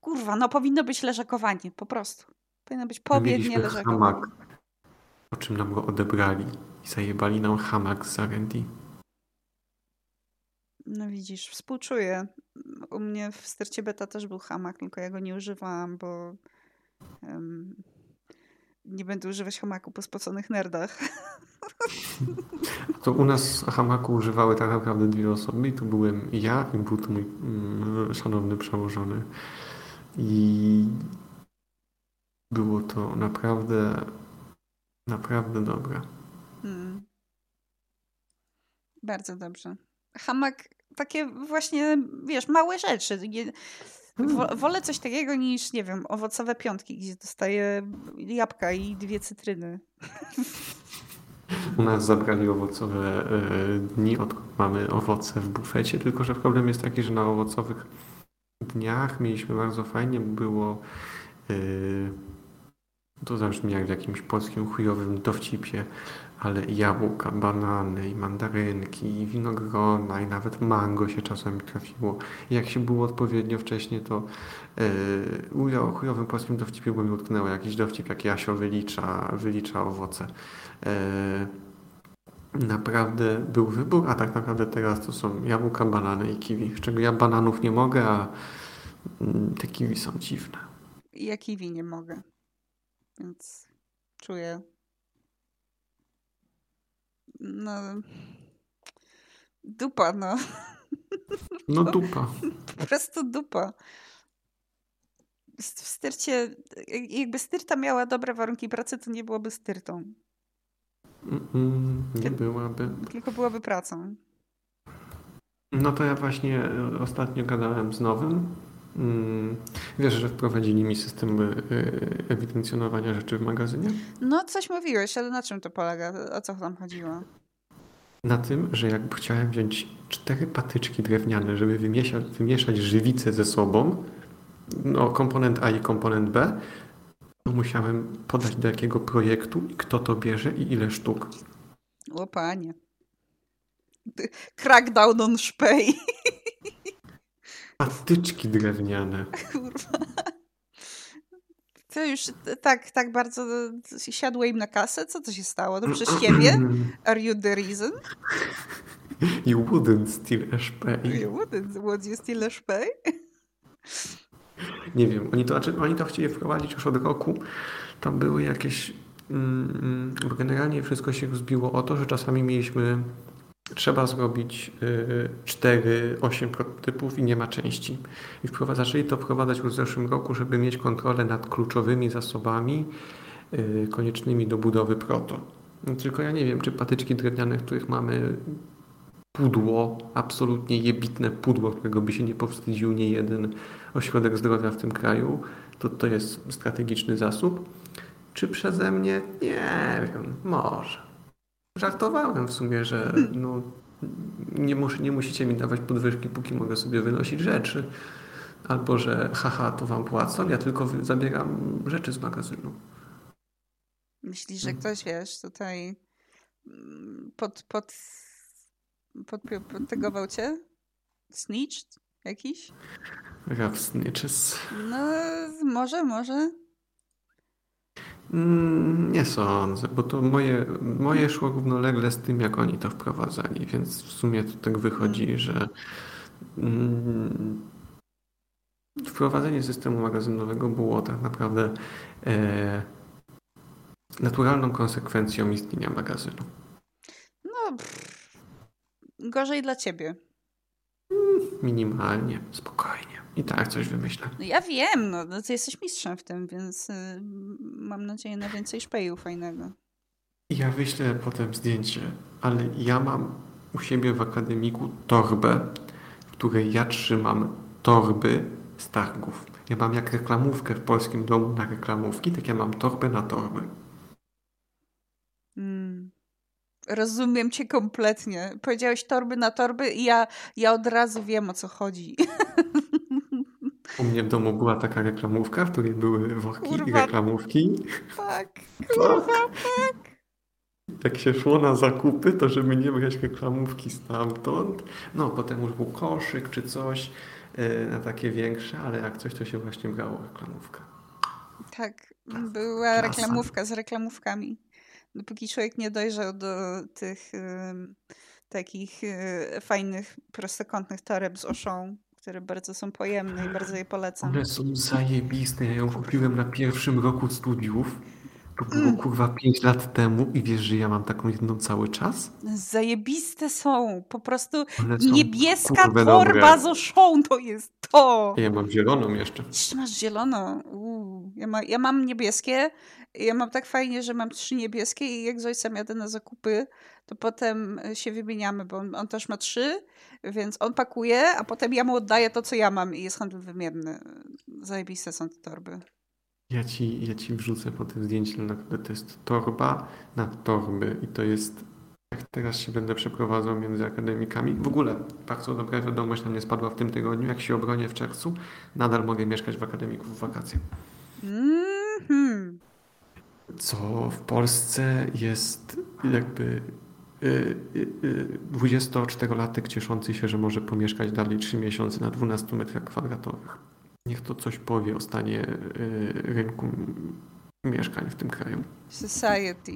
Kurwa, no powinno być leżakowanie, po prostu. Powinno być pobiednie leżakowanie. Hamak, po czym nam go odebrali i zajebali nam hamak z R&D. No widzisz, współczuję. U mnie w stercie beta też był hamak, tylko ja go nie używałam, bo um, nie będę używać hamaku po spoconych nerdach. To u nas hamaku używały tak naprawdę dwie osoby i to byłem ja i był to mój mm, szanowny przełożony. I było to naprawdę, naprawdę dobre. Hmm. Bardzo dobrze. Hamak, takie właśnie, wiesz, małe rzeczy. Hmm. Wolę coś takiego niż, nie wiem, owocowe piątki, gdzie dostaję jabłka i dwie cytryny. U nas zabrali owocowe e, dni, odkąd mamy owoce w bufecie, tylko że problem jest taki, że na owocowych dniach mieliśmy bardzo fajnie, było e, to zabrzmi jak w jakimś polskim chujowym dowcipie, ale jabłka, banany, i mandarynki, i winogrona, i nawet mango się czasami trafiło. Jak się było odpowiednio wcześnie, to yy, o chujowym polskim dowcipie, bo mi utknęło jakiś dowcip, jak Jasio wylicza, wylicza owoce. Yy, naprawdę był wybór, a tak naprawdę teraz to są jabłka, banany i kiwi, z czego ja bananów nie mogę, a mm, te kiwi są dziwne. Ja kiwi nie mogę, więc czuję no. Dupa, no. No dupa. Po prostu dupa. W styrcie, jakby styrta miała dobre warunki pracy, to nie byłoby styrtą. Mm, nie byłaby. Tylko byłaby pracą. No to ja właśnie ostatnio gadałem z nowym. Mm, wiesz, że wprowadzili mi system e, ewidencjonowania rzeczy w magazynie? No, coś mówiłeś, ale na czym to polega? O co tam chodziło? Na tym, że jakby chciałem wziąć cztery patyczki drewniane, żeby wymieszać, wymieszać żywicę ze sobą, no, komponent A i komponent B, to musiałem podać do jakiego projektu i kto to bierze i ile sztuk. O panie. Crackdown on szpej. Patyczki drewniane. Kurwa. To już tak, tak bardzo siadło im na kasę? Co to się stało? To przez ciebie? Are you the reason? You wouldn't steal a szpej. You wouldn't. Would you steal a szpej? Nie wiem. Oni to, znaczy, oni to chcieli wprowadzić już od roku. Tam były jakieś... Mm, mm generalnie wszystko się zbiło o to, że czasami mieliśmy trzeba zrobić 4-8 y, prototypów i nie ma części. I zaczęli to wprowadzać już w zeszłym roku, żeby mieć kontrolę nad kluczowymi zasobami y, koniecznymi do budowy proto. No, tylko ja nie wiem, czy patyczki drewniane, których mamy pudło, absolutnie jebitne pudło, którego by się nie powstydził nie jeden ośrodek zdrowia w tym kraju, to to jest strategiczny zasób. Czy przeze mnie? Nie wiem, może. Żartowałem w sumie, że no, nie, mus, nie musicie mi dawać podwyżki, póki mogę sobie wynosić rzeczy. Albo że haha, to wam płacą, ja tylko zabieram rzeczy z magazynu. Myślisz, że ktoś, wiesz, tutaj pod, pod, pod, podtegował cię? Snitched jakiś? Rap snitches. No, może, może. Mm, nie sądzę, bo to moje, moje szło równolegle z tym, jak oni to wprowadzali, więc w sumie to tak wychodzi, mm. że mm, wprowadzenie systemu magazynowego było tak naprawdę e, naturalną konsekwencją istnienia magazynu. No, pff, gorzej dla ciebie. Minimalnie, spokojnie. I tak coś wymyślę. No ja wiem, no, no ty jesteś mistrzem w tym, więc y, mam nadzieję na więcej szpeju fajnego. Ja wyślę potem zdjęcie, ale ja mam u siebie w akademiku torbę, w której ja trzymam torby z targów. Ja mam jak reklamówkę w polskim domu na reklamówki, tak ja mam torbę na torby. Mm. Rozumiem cię kompletnie. Powiedziałeś torby na torby i ja, ja od razu wiem o co chodzi. U mnie w domu była taka reklamówka, w której były worki kurwa, i reklamówki. Tak, kurwa, tak. Jak się szło na zakupy, to żeby nie brać reklamówki stamtąd. No, potem już był koszyk czy coś yy, na takie większe, ale jak coś, to się właśnie brało reklamówka. Tak, była Klasa. reklamówka z reklamówkami. Dopóki człowiek nie dojrzał do tych yy, takich yy, fajnych, prostokątnych toreb z oszą, które bardzo są pojemne i bardzo je polecam. One są zajebiste. Ja ją kupiłem na pierwszym roku studiów. To było mm. kurwa 5 lat temu i wiesz, że ja mam taką jedną cały czas? Zajebiste są. Po prostu są, niebieska torba z oszą to jest to. Ja mam zieloną jeszcze. Jeszcze masz zieloną. Uu. Ja, ma, ja mam niebieskie. Ja mam tak fajnie, że mam trzy niebieskie i jak z ojcem jadę na zakupy, to potem się wymieniamy, bo on, on też ma trzy, więc on pakuje, a potem ja mu oddaję to, co ja mam i jest handel wymienny. Zajebiste są te torby. Ja ci, ja ci wrzucę po tym zdjęciu, naprawdę to jest torba na torby i to jest, jak teraz się będę przeprowadzał między akademikami. W ogóle bardzo dobra wiadomość na mnie spadła w tym tygodniu, jak się obronię w czerwcu, nadal mogę mieszkać w akademiku w wakacje. Mm-hmm. Co w Polsce jest jakby 24-latek y, y, y, cieszący się, że może pomieszkać dalej 3 miesiące na 12 metrach kwadratowych. Niech to coś powie o stanie rynku mieszkań w tym kraju. Society.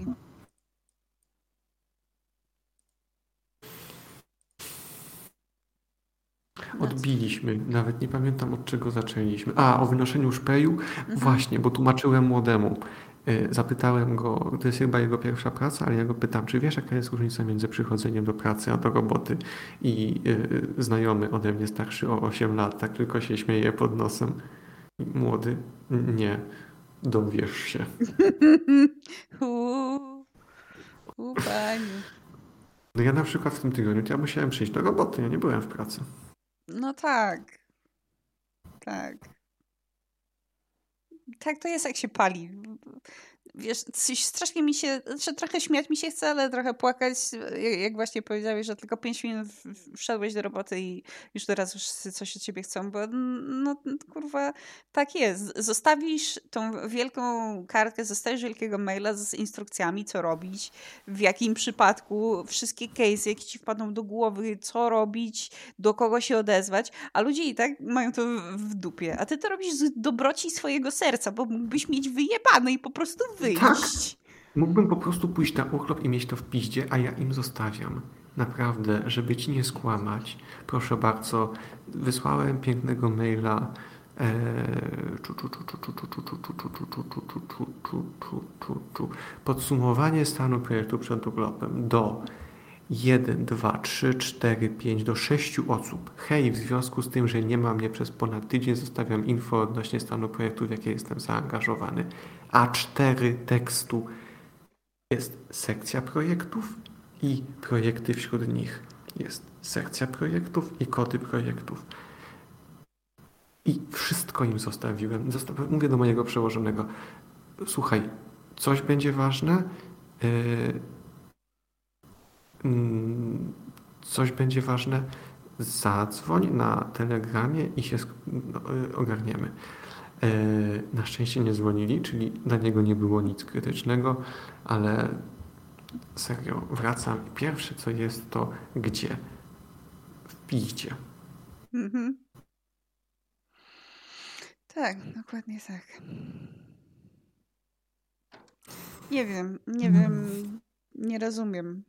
Odbiliśmy, nawet nie pamiętam od czego zaczęliśmy. A, o wynoszeniu szpeju? Mhm. Właśnie, bo tłumaczyłem młodemu. Y, zapytałem go, to jest chyba jego pierwsza praca, ale ja go pytam, czy wiesz, jaka jest różnica między przychodzeniem do pracy a do roboty? I y, znajomy ode mnie starszy o 8 lat, tak tylko się śmieje pod nosem. Młody, nie, dowiesz się. U, pani. No ja na przykład w tym tygodniu ja musiałem przyjść do roboty, ja nie byłem w pracy. No tak. Tak tak to jest, jak się pali 음 wiesz, coś strasznie mi się, znaczy trochę śmiać mi się chce, ale trochę płakać, jak właśnie powiedziałeś, że tylko 5 minut wszedłeś do roboty i już teraz już coś od ciebie chcą, bo no kurwa, tak jest. Zostawisz tą wielką kartkę, zostawisz wielkiego maila z instrukcjami, co robić, w jakim przypadku, wszystkie case, jakie ci wpadną do głowy, co robić, do kogo się odezwać, a ludzie i tak mają to w dupie. A ty to robisz z dobroci swojego serca, bo mógłbyś mieć wyjebane i po prostu wyjść. Tak. Mógłbym po prostu pójść na urlop i mieć to w piździe, a ja im zostawiam. Naprawdę, żeby ci nie skłamać, proszę bardzo, wysłałem pięknego maila podsumowanie stanu projektu przed urlopem do 1, 2, 3, 4, 5 do 6 osób. Hej, w związku z tym, że nie ma mnie przez ponad tydzień, zostawiam info odnośnie stanu projektu, w jakie jestem zaangażowany. A4 tekstu jest sekcja projektów i projekty wśród nich. Jest sekcja projektów i kody projektów. I wszystko im zostawiłem. Mówię do mojego przełożonego. Słuchaj, coś będzie ważne. Yy, coś będzie ważne. Zadzwoń na telegramie i się no, yy, ogarniemy. E, na szczęście nie dzwonili, czyli dla niego nie było nic krytycznego, ale serio, wracam. Pierwsze co jest to gdzie? W piździe. Mhm. Tak, dokładnie tak. Nie wiem, nie wiem, nie rozumiem.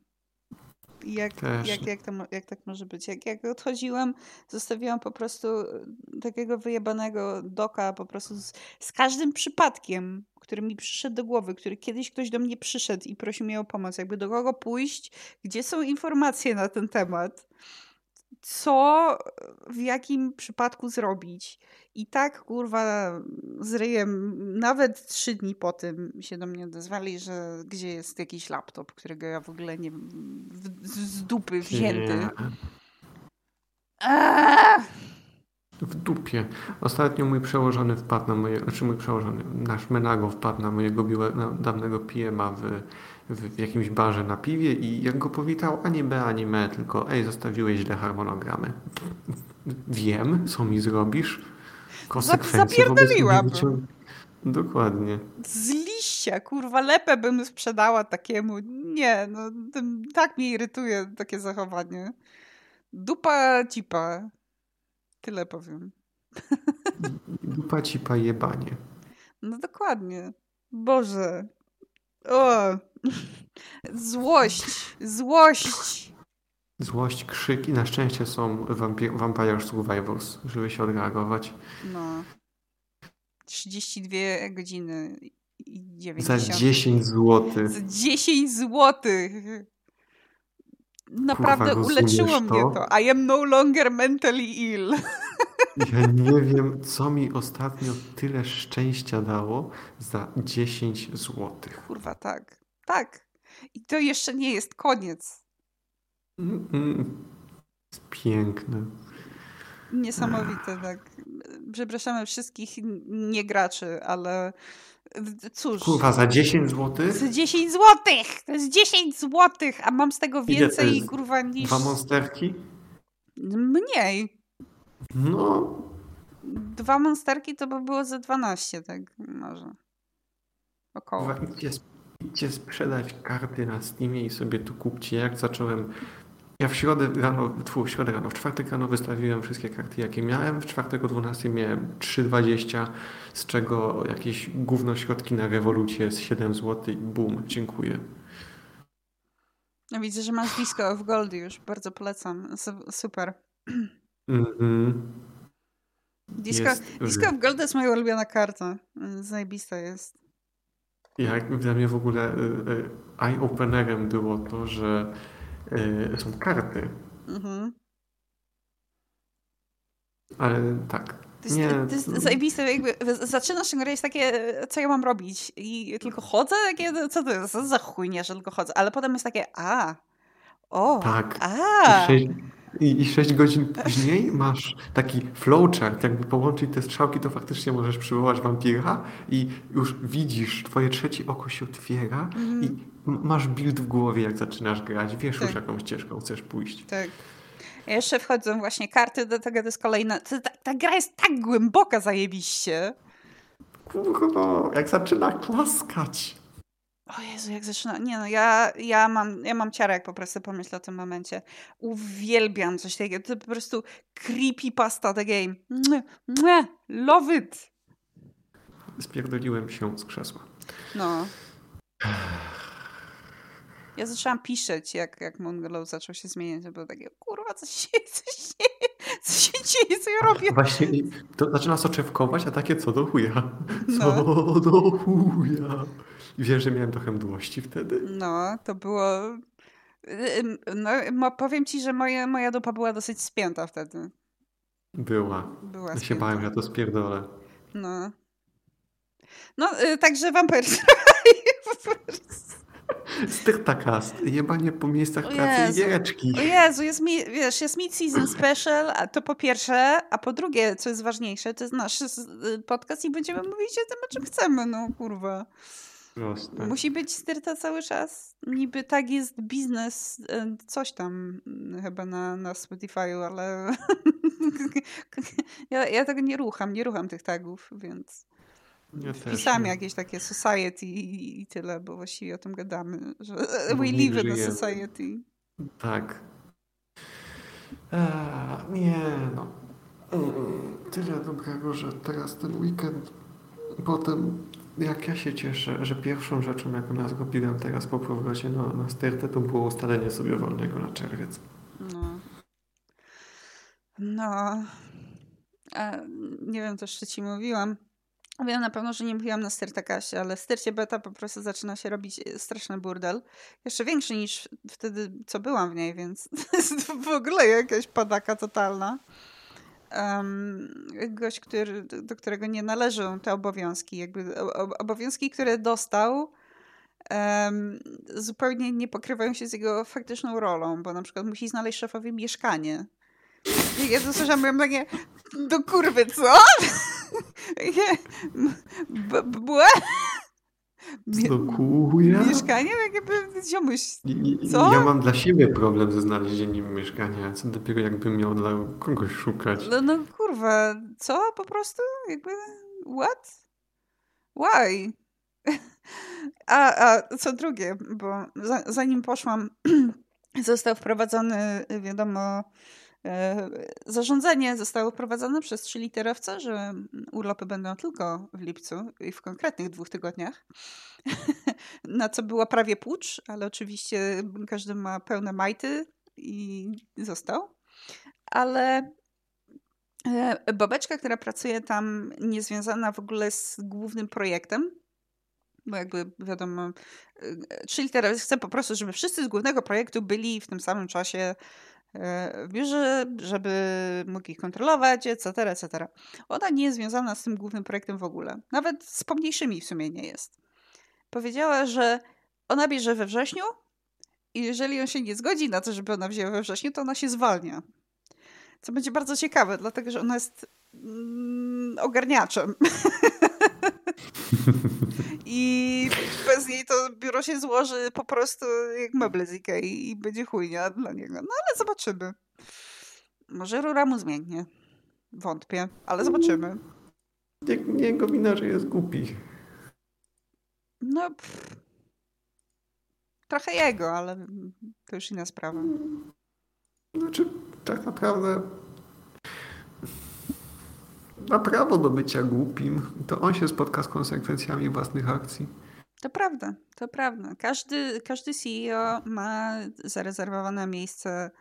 Jak, jak, jak, to, jak tak może być? Jak, jak odchodziłam, zostawiłam po prostu e, takiego wyjebanego doka po prostu z, z każdym przypadkiem, który mi przyszedł do głowy, który kiedyś ktoś do mnie przyszedł i prosił mnie o pomoc, jakby do kogo pójść, gdzie są informacje na ten temat co w jakim przypadku zrobić. I tak, kurwa, z ryjem, nawet trzy dni po tym się do mnie odezwali, że gdzie jest jakiś laptop, którego ja w ogóle nie w, z dupy wzięty. W dupie. Ostatnio mój przełożony wpadł na moje, znaczy mój przełożony, nasz Menago wpadł na mojego biłe, na dawnego PM-a w w, jakimś barze na piwie i jak go powitał, ani B, ani me, tylko ej, zostawiłeś źle harmonogramy. Wiem, co mi zrobisz. Konsekwencje Zapierdoliłabym. Dokładnie. Z liścia, kurwa, lepę bym sprzedała takiemu. Nie, no tak mnie irytuje takie zachowanie. Dupa cipa. Tyle powiem. Dupa cipa jebanie. No dokładnie. Boże. O, Złość, złość. Złość, krzyk i na szczęście są Vampire Survivors, żeby się odreagować. No. 32 godziny i 90. Za 10 zł. Za 10 zł. Naprawdę Kurwa, uleczyło to? mnie to. I am no longer mentally ill. Ja nie wiem, co mi ostatnio tyle szczęścia dało za 10 zł. Kurwa, tak. Tak. I to jeszcze nie jest koniec. Piękne. Niesamowite, tak. Przepraszamy wszystkich niegraczy, ale cóż. Kurwa, za 10 zł? Za 10 złotych! To jest 10 złotych, a mam z tego więcej, kurwa, niż... Dwa monsterki? Mniej. No. Dwa monsterki to by było za 12, tak może. Około. Kurwa, idźcie sprzedać karty na Steamie i sobie tu kupcie. Jak zacząłem ja w środę rano, w środę rano, w czwartek rano wystawiłem wszystkie karty, jakie miałem. W czwartek o 12 miałem 3,20, z czego jakieś gówno środki na rewolucję z 7 zł i bum, dziękuję. Widzę, że masz disco w Gold już, bardzo polecam. Super. Mhm. Disco, disco w Gold jest moja ulubiona karta. Zajebista jest. Jak dla mnie w ogóle y, y, eye-openerem było to, że y, są karty. Mhm. Ale tak. To jest, nie, to jest zajebiste, jakby zaczynasz grę jest takie, co ja mam robić? I tylko chodzę? Takie, co to jest za chujnia, że tylko chodzę? Ale potem jest takie, a, o, tak. a. I, I 6 godzin później masz taki flowchart, jakby połączyć te strzałki, to faktycznie możesz przywołać wampira i już widzisz, twoje trzecie oko się otwiera mm. i masz build w głowie, jak zaczynasz grać, wiesz tak. już jaką ścieżką chcesz pójść. Tak. Jeszcze wchodzą właśnie karty do tego, to jest kolejna... Ta, ta gra jest tak głęboka zajebiście. Kurwa, jak zaczyna klaskać. O Jezu, jak zaczyna. Nie no, ja, ja, mam, ja mam ciarę, jak po prostu pomyślę o tym momencie. Uwielbiam coś takiego. To po prostu creepy pasta the game. Mue, love it. Spierdoliłem się z krzesła. No. Ja zaczęłam piszeć, jak, jak Mongolow zaczął się zmieniać. To było takie, kurwa, coś się, coś się, co się dzieje, co ja robię? Właśnie, to zaczyna soczewkować, a takie co do chuja. Co no. do chuja. Wiesz, że miałem trochę mdłości wtedy? No, to było... No, powiem ci, że moje, moja dupa była dosyć spięta wtedy. Była. Była ja się bałem, ja to spierdolę. No. No, y, także Vampire Styrtakast. Jebanie po miejscach pracy i giereczki. O Jezu, jest, mi, wiesz, jest mid-season special, a to po pierwsze, a po drugie, co jest ważniejsze, to jest nasz y, podcast i będziemy mówić o tym, o czym chcemy, no kurwa. Proste. Musi być styrta cały czas. Niby tak jest biznes, e, coś tam mm, chyba na, na Spotify'u, ale ja, ja tego nie rucham, nie rucham tych tagów, więc ja wpisałam jakieś takie society i, i, tyle, bo właściwie o tym gadamy, że we live in a society. Tak. A, nie, no. Mm, tyle dobrego, że teraz ten weekend, potem jak ja się cieszę, że pierwszą rzeczą, jaką ja zrobiłem teraz po powrocie na, na stertę, to było ustalenie sobie wolnego na czerwiec. No. No. A, nie wiem, to jeszcze ci mówiłam. Wiem na pewno, że nie mówiłam na Stertakasie, ale w Stercie Beta po prostu zaczyna się robić e, straszny burdel. Jeszcze większy niż wtedy, co byłam w niej, więc to jest w ogóle jakaś padaka totalna. Um, gość, który, do którego nie należą te obowiązki. Jakby obowiązki, które dostał, um, zupełnie nie pokrywają się z jego faktyczną rolą, bo na przykład musi znaleźć szefowi mieszkanie. I ja słyszałam, byłam takie, do kurwy, co? Błe? Blokuję? Mieszkanie? Jakby ziomuś. Co? Ja mam dla siebie problem ze znalezieniem mieszkania, co dopiero jakbym miał dla kogoś szukać. No, no kurwa, co po prostu? Jakby, what? Why? A, a co drugie, bo zanim poszłam, został wprowadzony, wiadomo, E, zarządzenie zostało wprowadzone przez trzy literowce, że urlopy będą tylko w lipcu i w konkretnych dwóch tygodniach. Na co była prawie płucz, ale oczywiście każdy ma pełne majty i został. Ale e, babeczka, która pracuje tam, niezwiązana w ogóle z głównym projektem, bo jakby wiadomo, e, trzy litery chce po prostu, żeby wszyscy z głównego projektu byli w tym samym czasie w biurze, żeby mógł ich kontrolować, etc., etc. Ona nie jest związana z tym głównym projektem w ogóle. Nawet z pomniejszymi w sumie nie jest. Powiedziała, że ona bierze we wrześniu i jeżeli on się nie zgodzi na to, żeby ona wzięła we wrześniu, to ona się zwalnia. Co będzie bardzo ciekawe, dlatego że ona jest mm, ogarniaczem. I bez niej to biuro się złoży po prostu jak meble z Ikei i będzie chujnia dla niego. No ale zobaczymy. Może rura mu zmięknie. Wątpię, ale zobaczymy. Nie, nie jego wina, że jest głupi. No, pff. trochę jego, ale to już inna sprawa. Znaczy, tak naprawdę ma prawo do bycia głupim. To on się spotka z konsekwencjami własnych akcji. To prawda, to prawda. Każdy, każdy CEO ma zarezerwowane miejsce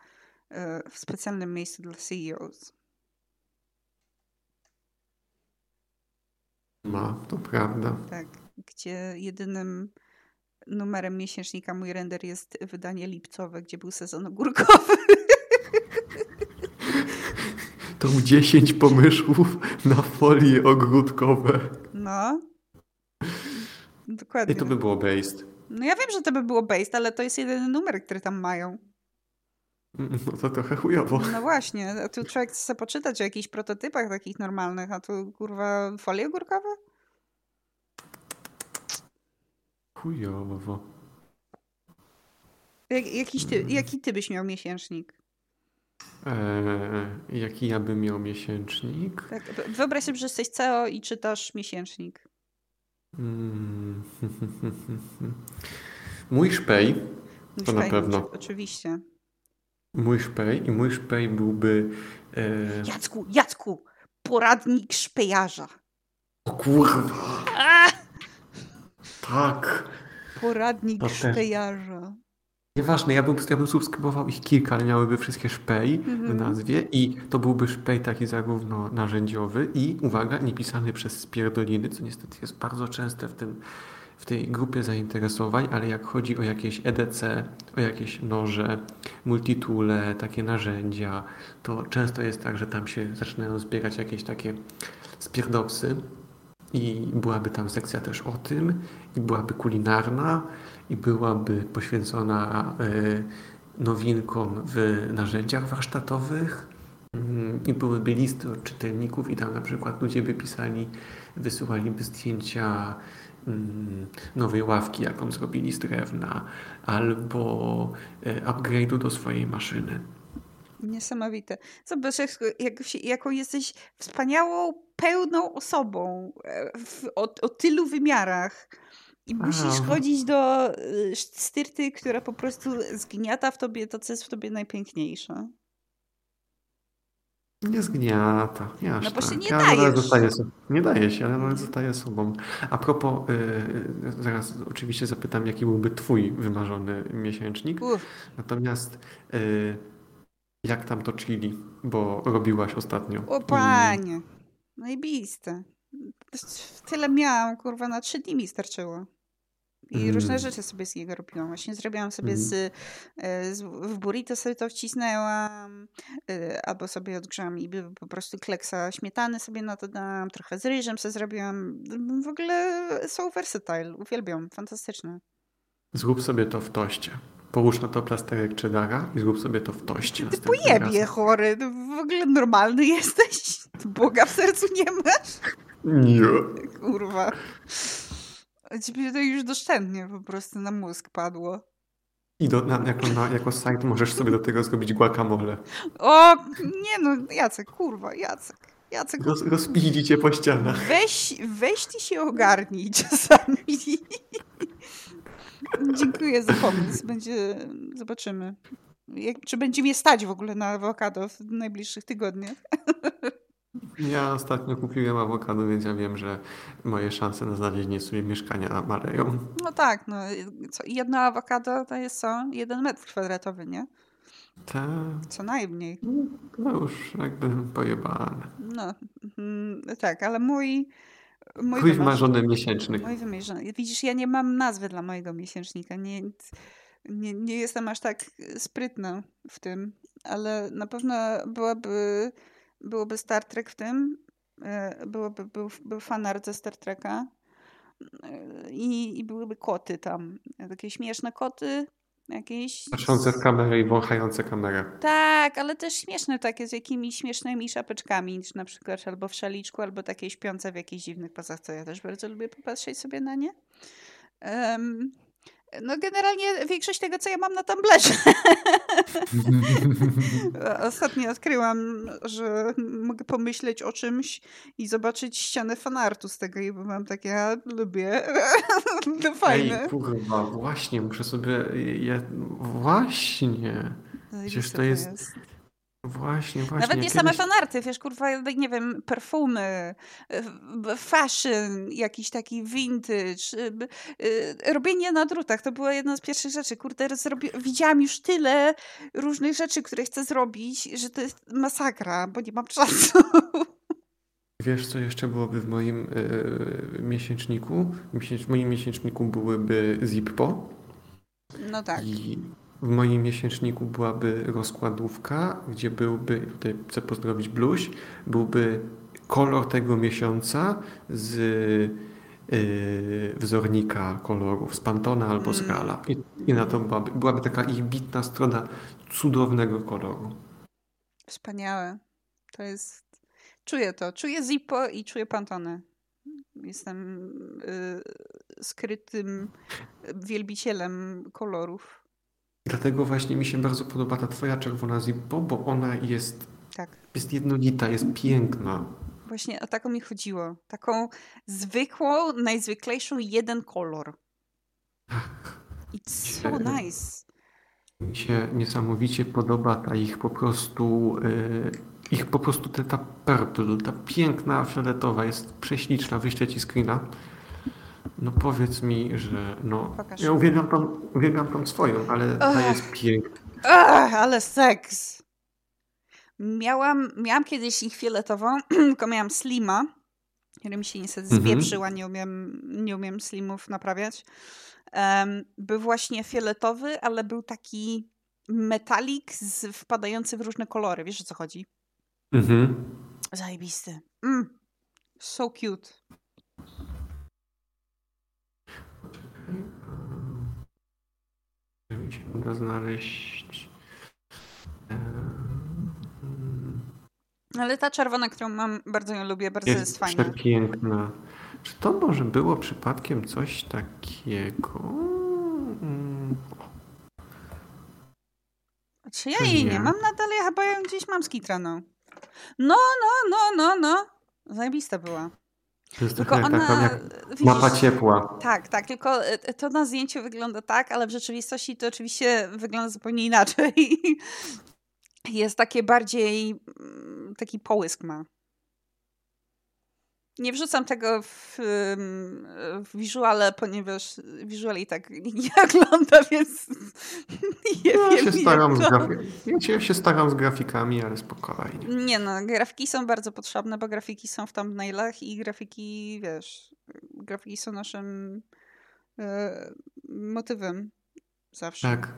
e, w specjalnym miejscu dla CEOs. Ma, to prawda. Tak, gdzie jedynym numerem miesięcznika mój render jest wydanie lipcowe, gdzie był sezon ogórkowy. To 10 pomysłów na folie ogródkowe. No. Dokładnie. I to by było based. No ja wiem, że to by było based, ale to jest jedyny numer, który tam mają. No to trochę chujowo. No właśnie, a tu człowiek chce poczytać o jakichś prototypach takich normalnych, a tu kurwa folie ogórkowe? Chujowo. Jak, jakiś ty, jaki ty byś miał miesięcznik? Eee, jaki ja bym miał miesięcznik? Tak, wyobraź sobie, że jesteś CEO i czytasz miesięcznik. Mm. Mój szpej, to szpej, na pewno. Oczywiście. Mój szpej i mój szpej byłby... E... Jacku, Jacku, poradnik szpejarza. O kurwa. A! Tak. Poradnik to szpejarza. Nieważne, ja bym, ja bym subskrybował ich kilka, ale miałyby wszystkie szpej w mhm. nazwie i to byłby szpej taki zarówno narzędziowy i, uwaga, niepisany przez spierdoliny, co niestety jest bardzo częste w tym w tej grupie zainteresowań, ale jak chodzi o jakieś EDC, o jakieś noże, multitoole, takie narzędzia, to często jest tak, że tam się zaczynają zbierać jakieś takie spierdoksy i byłaby tam sekcja też o tym i byłaby kulinarna i byłaby poświęcona e, nowinkom w narzędziach warsztatowych mm, i byłyby listy od czytelników i tam na przykład ludzie by pisali, wysyłaliby zdjęcia mm, nowej ławki, jaką zrobili z drewna, albo e, upgrade'u do swojej maszyny. Niesamowite. Zobacz, jak, jaką jesteś wspaniałą, pełną osobą e, w, o, o tylu wymiarach. I musisz chodzić do y, styrty, która po prostu zgniata w tobie to, co jest w tobie najpiękniejsze. Nie zgniata. Nie aż No bo się tak. nie Ja dajesz. zostaję Nie daje się, ale nawet zostaję sobą. A propos, y, zaraz oczywiście zapytam, jaki byłby twój wymarzony miesięcznik. Uff. Natomiast y, jak tam to chili? Bo robiłaś ostatnio. O panie. Najbiste. Tyle miałam, kurwa, na trzy dni mi starczyło. I Mm. różne rzeczy sobie z niego robiłam. Właśnie zrobiłam sobie Mm. z, e, z... W burrito sobie to wcisnęłam. e, Albo sobie odgrzałam i po prostu kleksa śmietany sobie na to dałam. Trochę z ryżem sobie zrobiłam. W ogóle są versatile. Uwielbiam. Fantastyczne. Zrób sobie to w toście. Połóż na to plasterek cheddara i zrób sobie to w toście. Ty pojebie, razem. chory. Ty w ogóle normalny jesteś? Boga w sercu nie masz? Nie. Kurwa. Ciebie to już doszczętnie po prostu na mózg padło. I do, na, jako, na, jako site możesz sobie do tego zrobić guacamole. O, nie no, Jacek, kurwa, Jacek. Jacek, Roz, rozpili cię po ścianach. weź, weź ty się ogarnij czasami. Dziękuję za pomysł. Będzie, zobaczymy. Jak, czy będzie mnie stać w ogóle na awokado w najbliższych tygodniach? Ja ostatnio kupiłem awokado, więc ja wiem, że moje szanse na znalezienie sobie mieszkania maleją. No tak, no. Co, jedno awokado to jest co? Jeden metr kwadratowy, nie? Ta, Co najmniej. to już jakby pojebane. No, mm, tak, ale mój. Mój wymarz- wymarzony miesięcznik. Mój wymierzony. Widzisz, ja nie mam nazwy dla mojego miesięcznika. Nie, nie, nie jestem aż tak sprytna w tym, ale na pewno byłaby, byłoby Star Trek w tym. e, Byłoby, był, był fanart ze Star Treka. e, I, I byłyby koty tam. Takie śmieszne koty. Jakieś. Patrzące w kamerę i wąchające kamerę. Tak, ale też śmieszne takie z jakimiś śmiesznymi szapeczkami, na przykład albo w szaliczku, albo takie śpiące w jakichś dziwnych pasach, co ja też bardzo lubię popatrzeć sobie na nie. Em, no generalnie większość tego, co ja mam na Tumblerze. Ostatnio odkryłam, że mogę pomyśleć o czymś i zobaczyć ścianę fanartu z tego i mam takie, ja lubię. to fajne. Ej, kurwa, właśnie, muszę sobie... Ja, właśnie. Zajebiste to jest- Właśnie, właśnie. Nawet nie kiedyś- same fanarty, wiesz, kurwa, nie wiem, perfumy, y, fashion, jakiś taki vintage, b- y, robienie na drutach, to była jedna z pierwszych rzeczy, kurde, zrobi- widziałam już tyle różnych rzeczy, które chcę zrobić, że to jest masakra, bo nie mam czasu. Wiesz, co jeszcze byłoby w moim e, miesięczniku? Miesięcz, w moim miesięczniku byłyby Zippo No tak. i w moim miesięczniku byłaby rozkładówka, gdzie byłby, tutaj chcę pozdrowić Bluś, byłby kolor tego miesiąca z e, wzornika kolorów, z Pantona albo z Mm. Gala. I, I na to byłaby, byłaby taka ich bitna strona cudownego koloru. Wspaniałe. To jest, czuję to, czuję Zippo i czuję Pantone. Jestem y, skrytym wielbicielem kolorów. Dlatego właśnie mi się bardzo podoba ta twoja czerwona Zippo, bo ona jest, Tak. jest jednolita, jest piękna. Właśnie o taką mi chodziło. Taką zwykłą, najzwyklejszą jeden kolor. It's so nice. Mi się niesamowicie podoba ta ich po prostu, y, ich po prostu ta, ta purple, ta piękna fioletowa jest prześliczna, wyślę ci screena. No powiedz mi, że no, Pokaż. ja uwielbiam tą, uwielbiam tą swoją, ale ta Ach. jest piękna. Ach, ale seks. Miałam, miałam kiedyś ich fioletową, tylko miałam slima, który mi się niestety Mhm. zwieprzyła, nie umiem, nie umiem slimów naprawiać. Em, był właśnie fioletowy, ale był taki metalik z, wpadający w różne kolory. Wiesz o co chodzi? Mhm. Zajebisty. Mm. So cute. Mi się uda znaleźć. Ale ta czerwona, którą mam, bardzo ją lubię, bardzo jest, Jest fajna. przepiękna. Czy to może było przypadkiem coś takiego? Czy ja jej nie nie? mam nadal? Ja chyba ją gdzieś mam skitraną. No, no, no, no, no. Zajebista była. To jest Tylko ona... taka jak widzisz, mapa ciepła. Tak, tak, tylko e, to na zdjęciu wygląda tak, ale w rzeczywistości to oczywiście wygląda zupełnie inaczej. Jest takie bardziej mm, taki połysk ma. Nie wrzucam tego w, w wizuale, ponieważ wizual i tak nie ogląda, więc nie ja wiem. Się staram z ja się staram z grafikami, ale spokojnie. Nie no, grafiki są bardzo potrzebne, bo grafiki są w thumbnailach i grafiki, wiesz, grafiki są naszym e, motywem zawsze. Tak.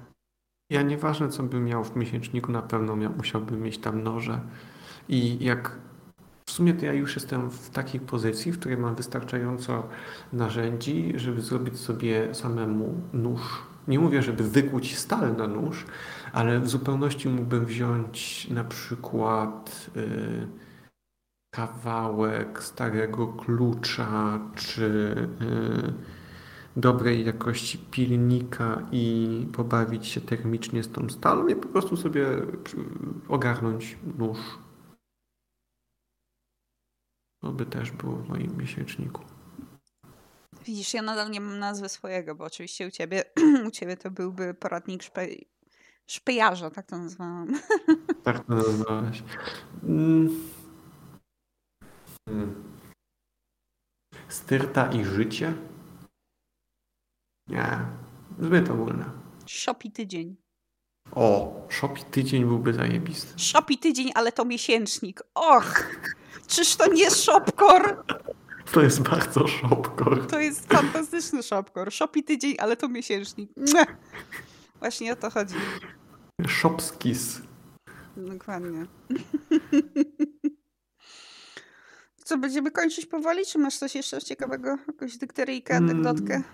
Ja nieważne, co bym miał w miesięczniku, na pewno miał, musiałbym mieć tam noże. I jak w sumie to ja już jestem w takiej pozycji, w której mam wystarczająco narzędzi, żeby zrobić sobie samemu nóż. Nie mówię, żeby wykuć stal na nóż, ale w zupełności mógłbym wziąć na przykład y, kawałek starego klucza, czy y, dobrej jakości pilnika i pobawić się termicznie z tą stalą i po prostu sobie ogarnąć nóż to by też było w moim miesięczniku. Widzisz, ja nadal nie mam nazwy swojego, bo oczywiście u ciebie, u ciebie to byłby poradnik szpe, szpejarza, tak to nazwałam. Tak to nazwałaś. Mm. Hmm. Styrta i życie? Nie, zbyt ogólne. Szopi tydzień. O, szopi tydzień byłby zajebisty. Szopi tydzień, ale to miesięcznik. Och! Czyż to nie Shopcore? To jest bardzo Shopcore. To jest fantastyczny Shopcore. Shopi tydzień, ale to miesięcznik. Właśnie o to chodzi. Shopskis. Dokładnie. Co, będziemy kończyć powoli, czy masz coś jeszcze ciekawego? Jakąś dykteryjkę, anegdotkę?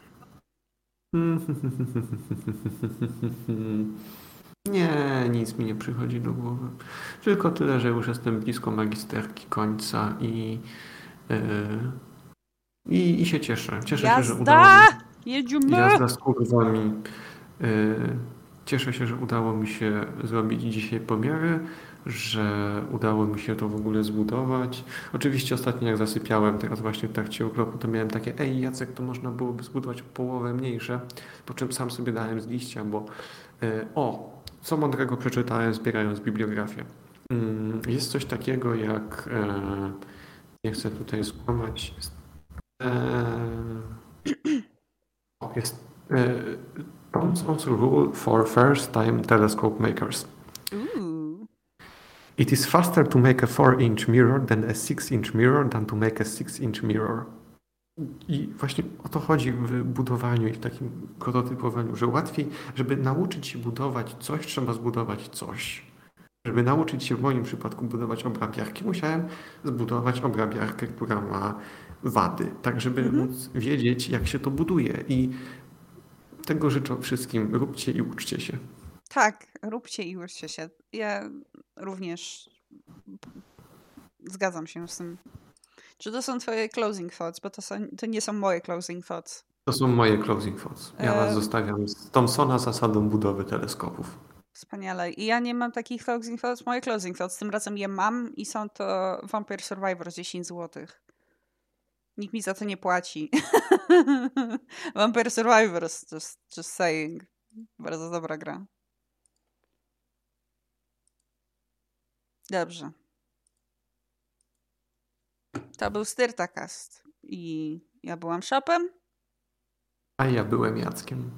Nie, nic mi nie przychodzi do głowy. Tylko tyle, że już jestem blisko magisterki końca i, yy, i, i się cieszę. Cieszę Jazda! się, że udało mi Jedziemy! Jazda z kurwami. Yy, cieszę się, że udało mi się zrobić dzisiaj pomiary, że udało mi się to w ogóle zbudować. Oczywiście ostatnio jak zasypiałem, teraz właśnie w trakcie urlopu, to miałem takie, ej Jacek, to można byłoby zbudować połowę mniejsze, po czym sam sobie dałem z liścia, bo yy, o, co mądrego przeczytałem zbierając bibliografię. Mm, jest coś takiego jak, e, nie chcę tutaj skłamać, jest, e, jest e, Thomson's Rule for First Time Telescope Makers. It is faster to make a 4-inch mirror than a 6-inch mirror than to make a 6-inch mirror. I właśnie o to chodzi w budowaniu i w takim prototypowaniu, że łatwiej, żeby nauczyć się budować coś, trzeba zbudować coś. Żeby nauczyć się w moim przypadku budować obrabiarki, musiałem zbudować obrabiarkę, która ma wady, tak żeby mhm. móc wiedzieć, jak się to buduje. I tego życzę wszystkim. Róbcie i uczcie się. Tak, róbcie i uczcie się. Ja również zgadzam się z tym. Czy to są twoje closing thoughts? Bo to, są, to nie są moje closing thoughts. To są moje closing thoughts. Ja was e... zostawiam z Thomsona zasadą budowy teleskopów. Wspaniale. I ja nie mam takich closing thoughts. Moje closing thoughts tym razem je mam i są to Vampire Survivor 10 zł. Nikt mi za to nie płaci. Vampire Survivors, just, just saying. Bardzo dobra gra. Dobrze. To był Styrtakast. I ja byłam Shopem. A ja byłem Jackiem.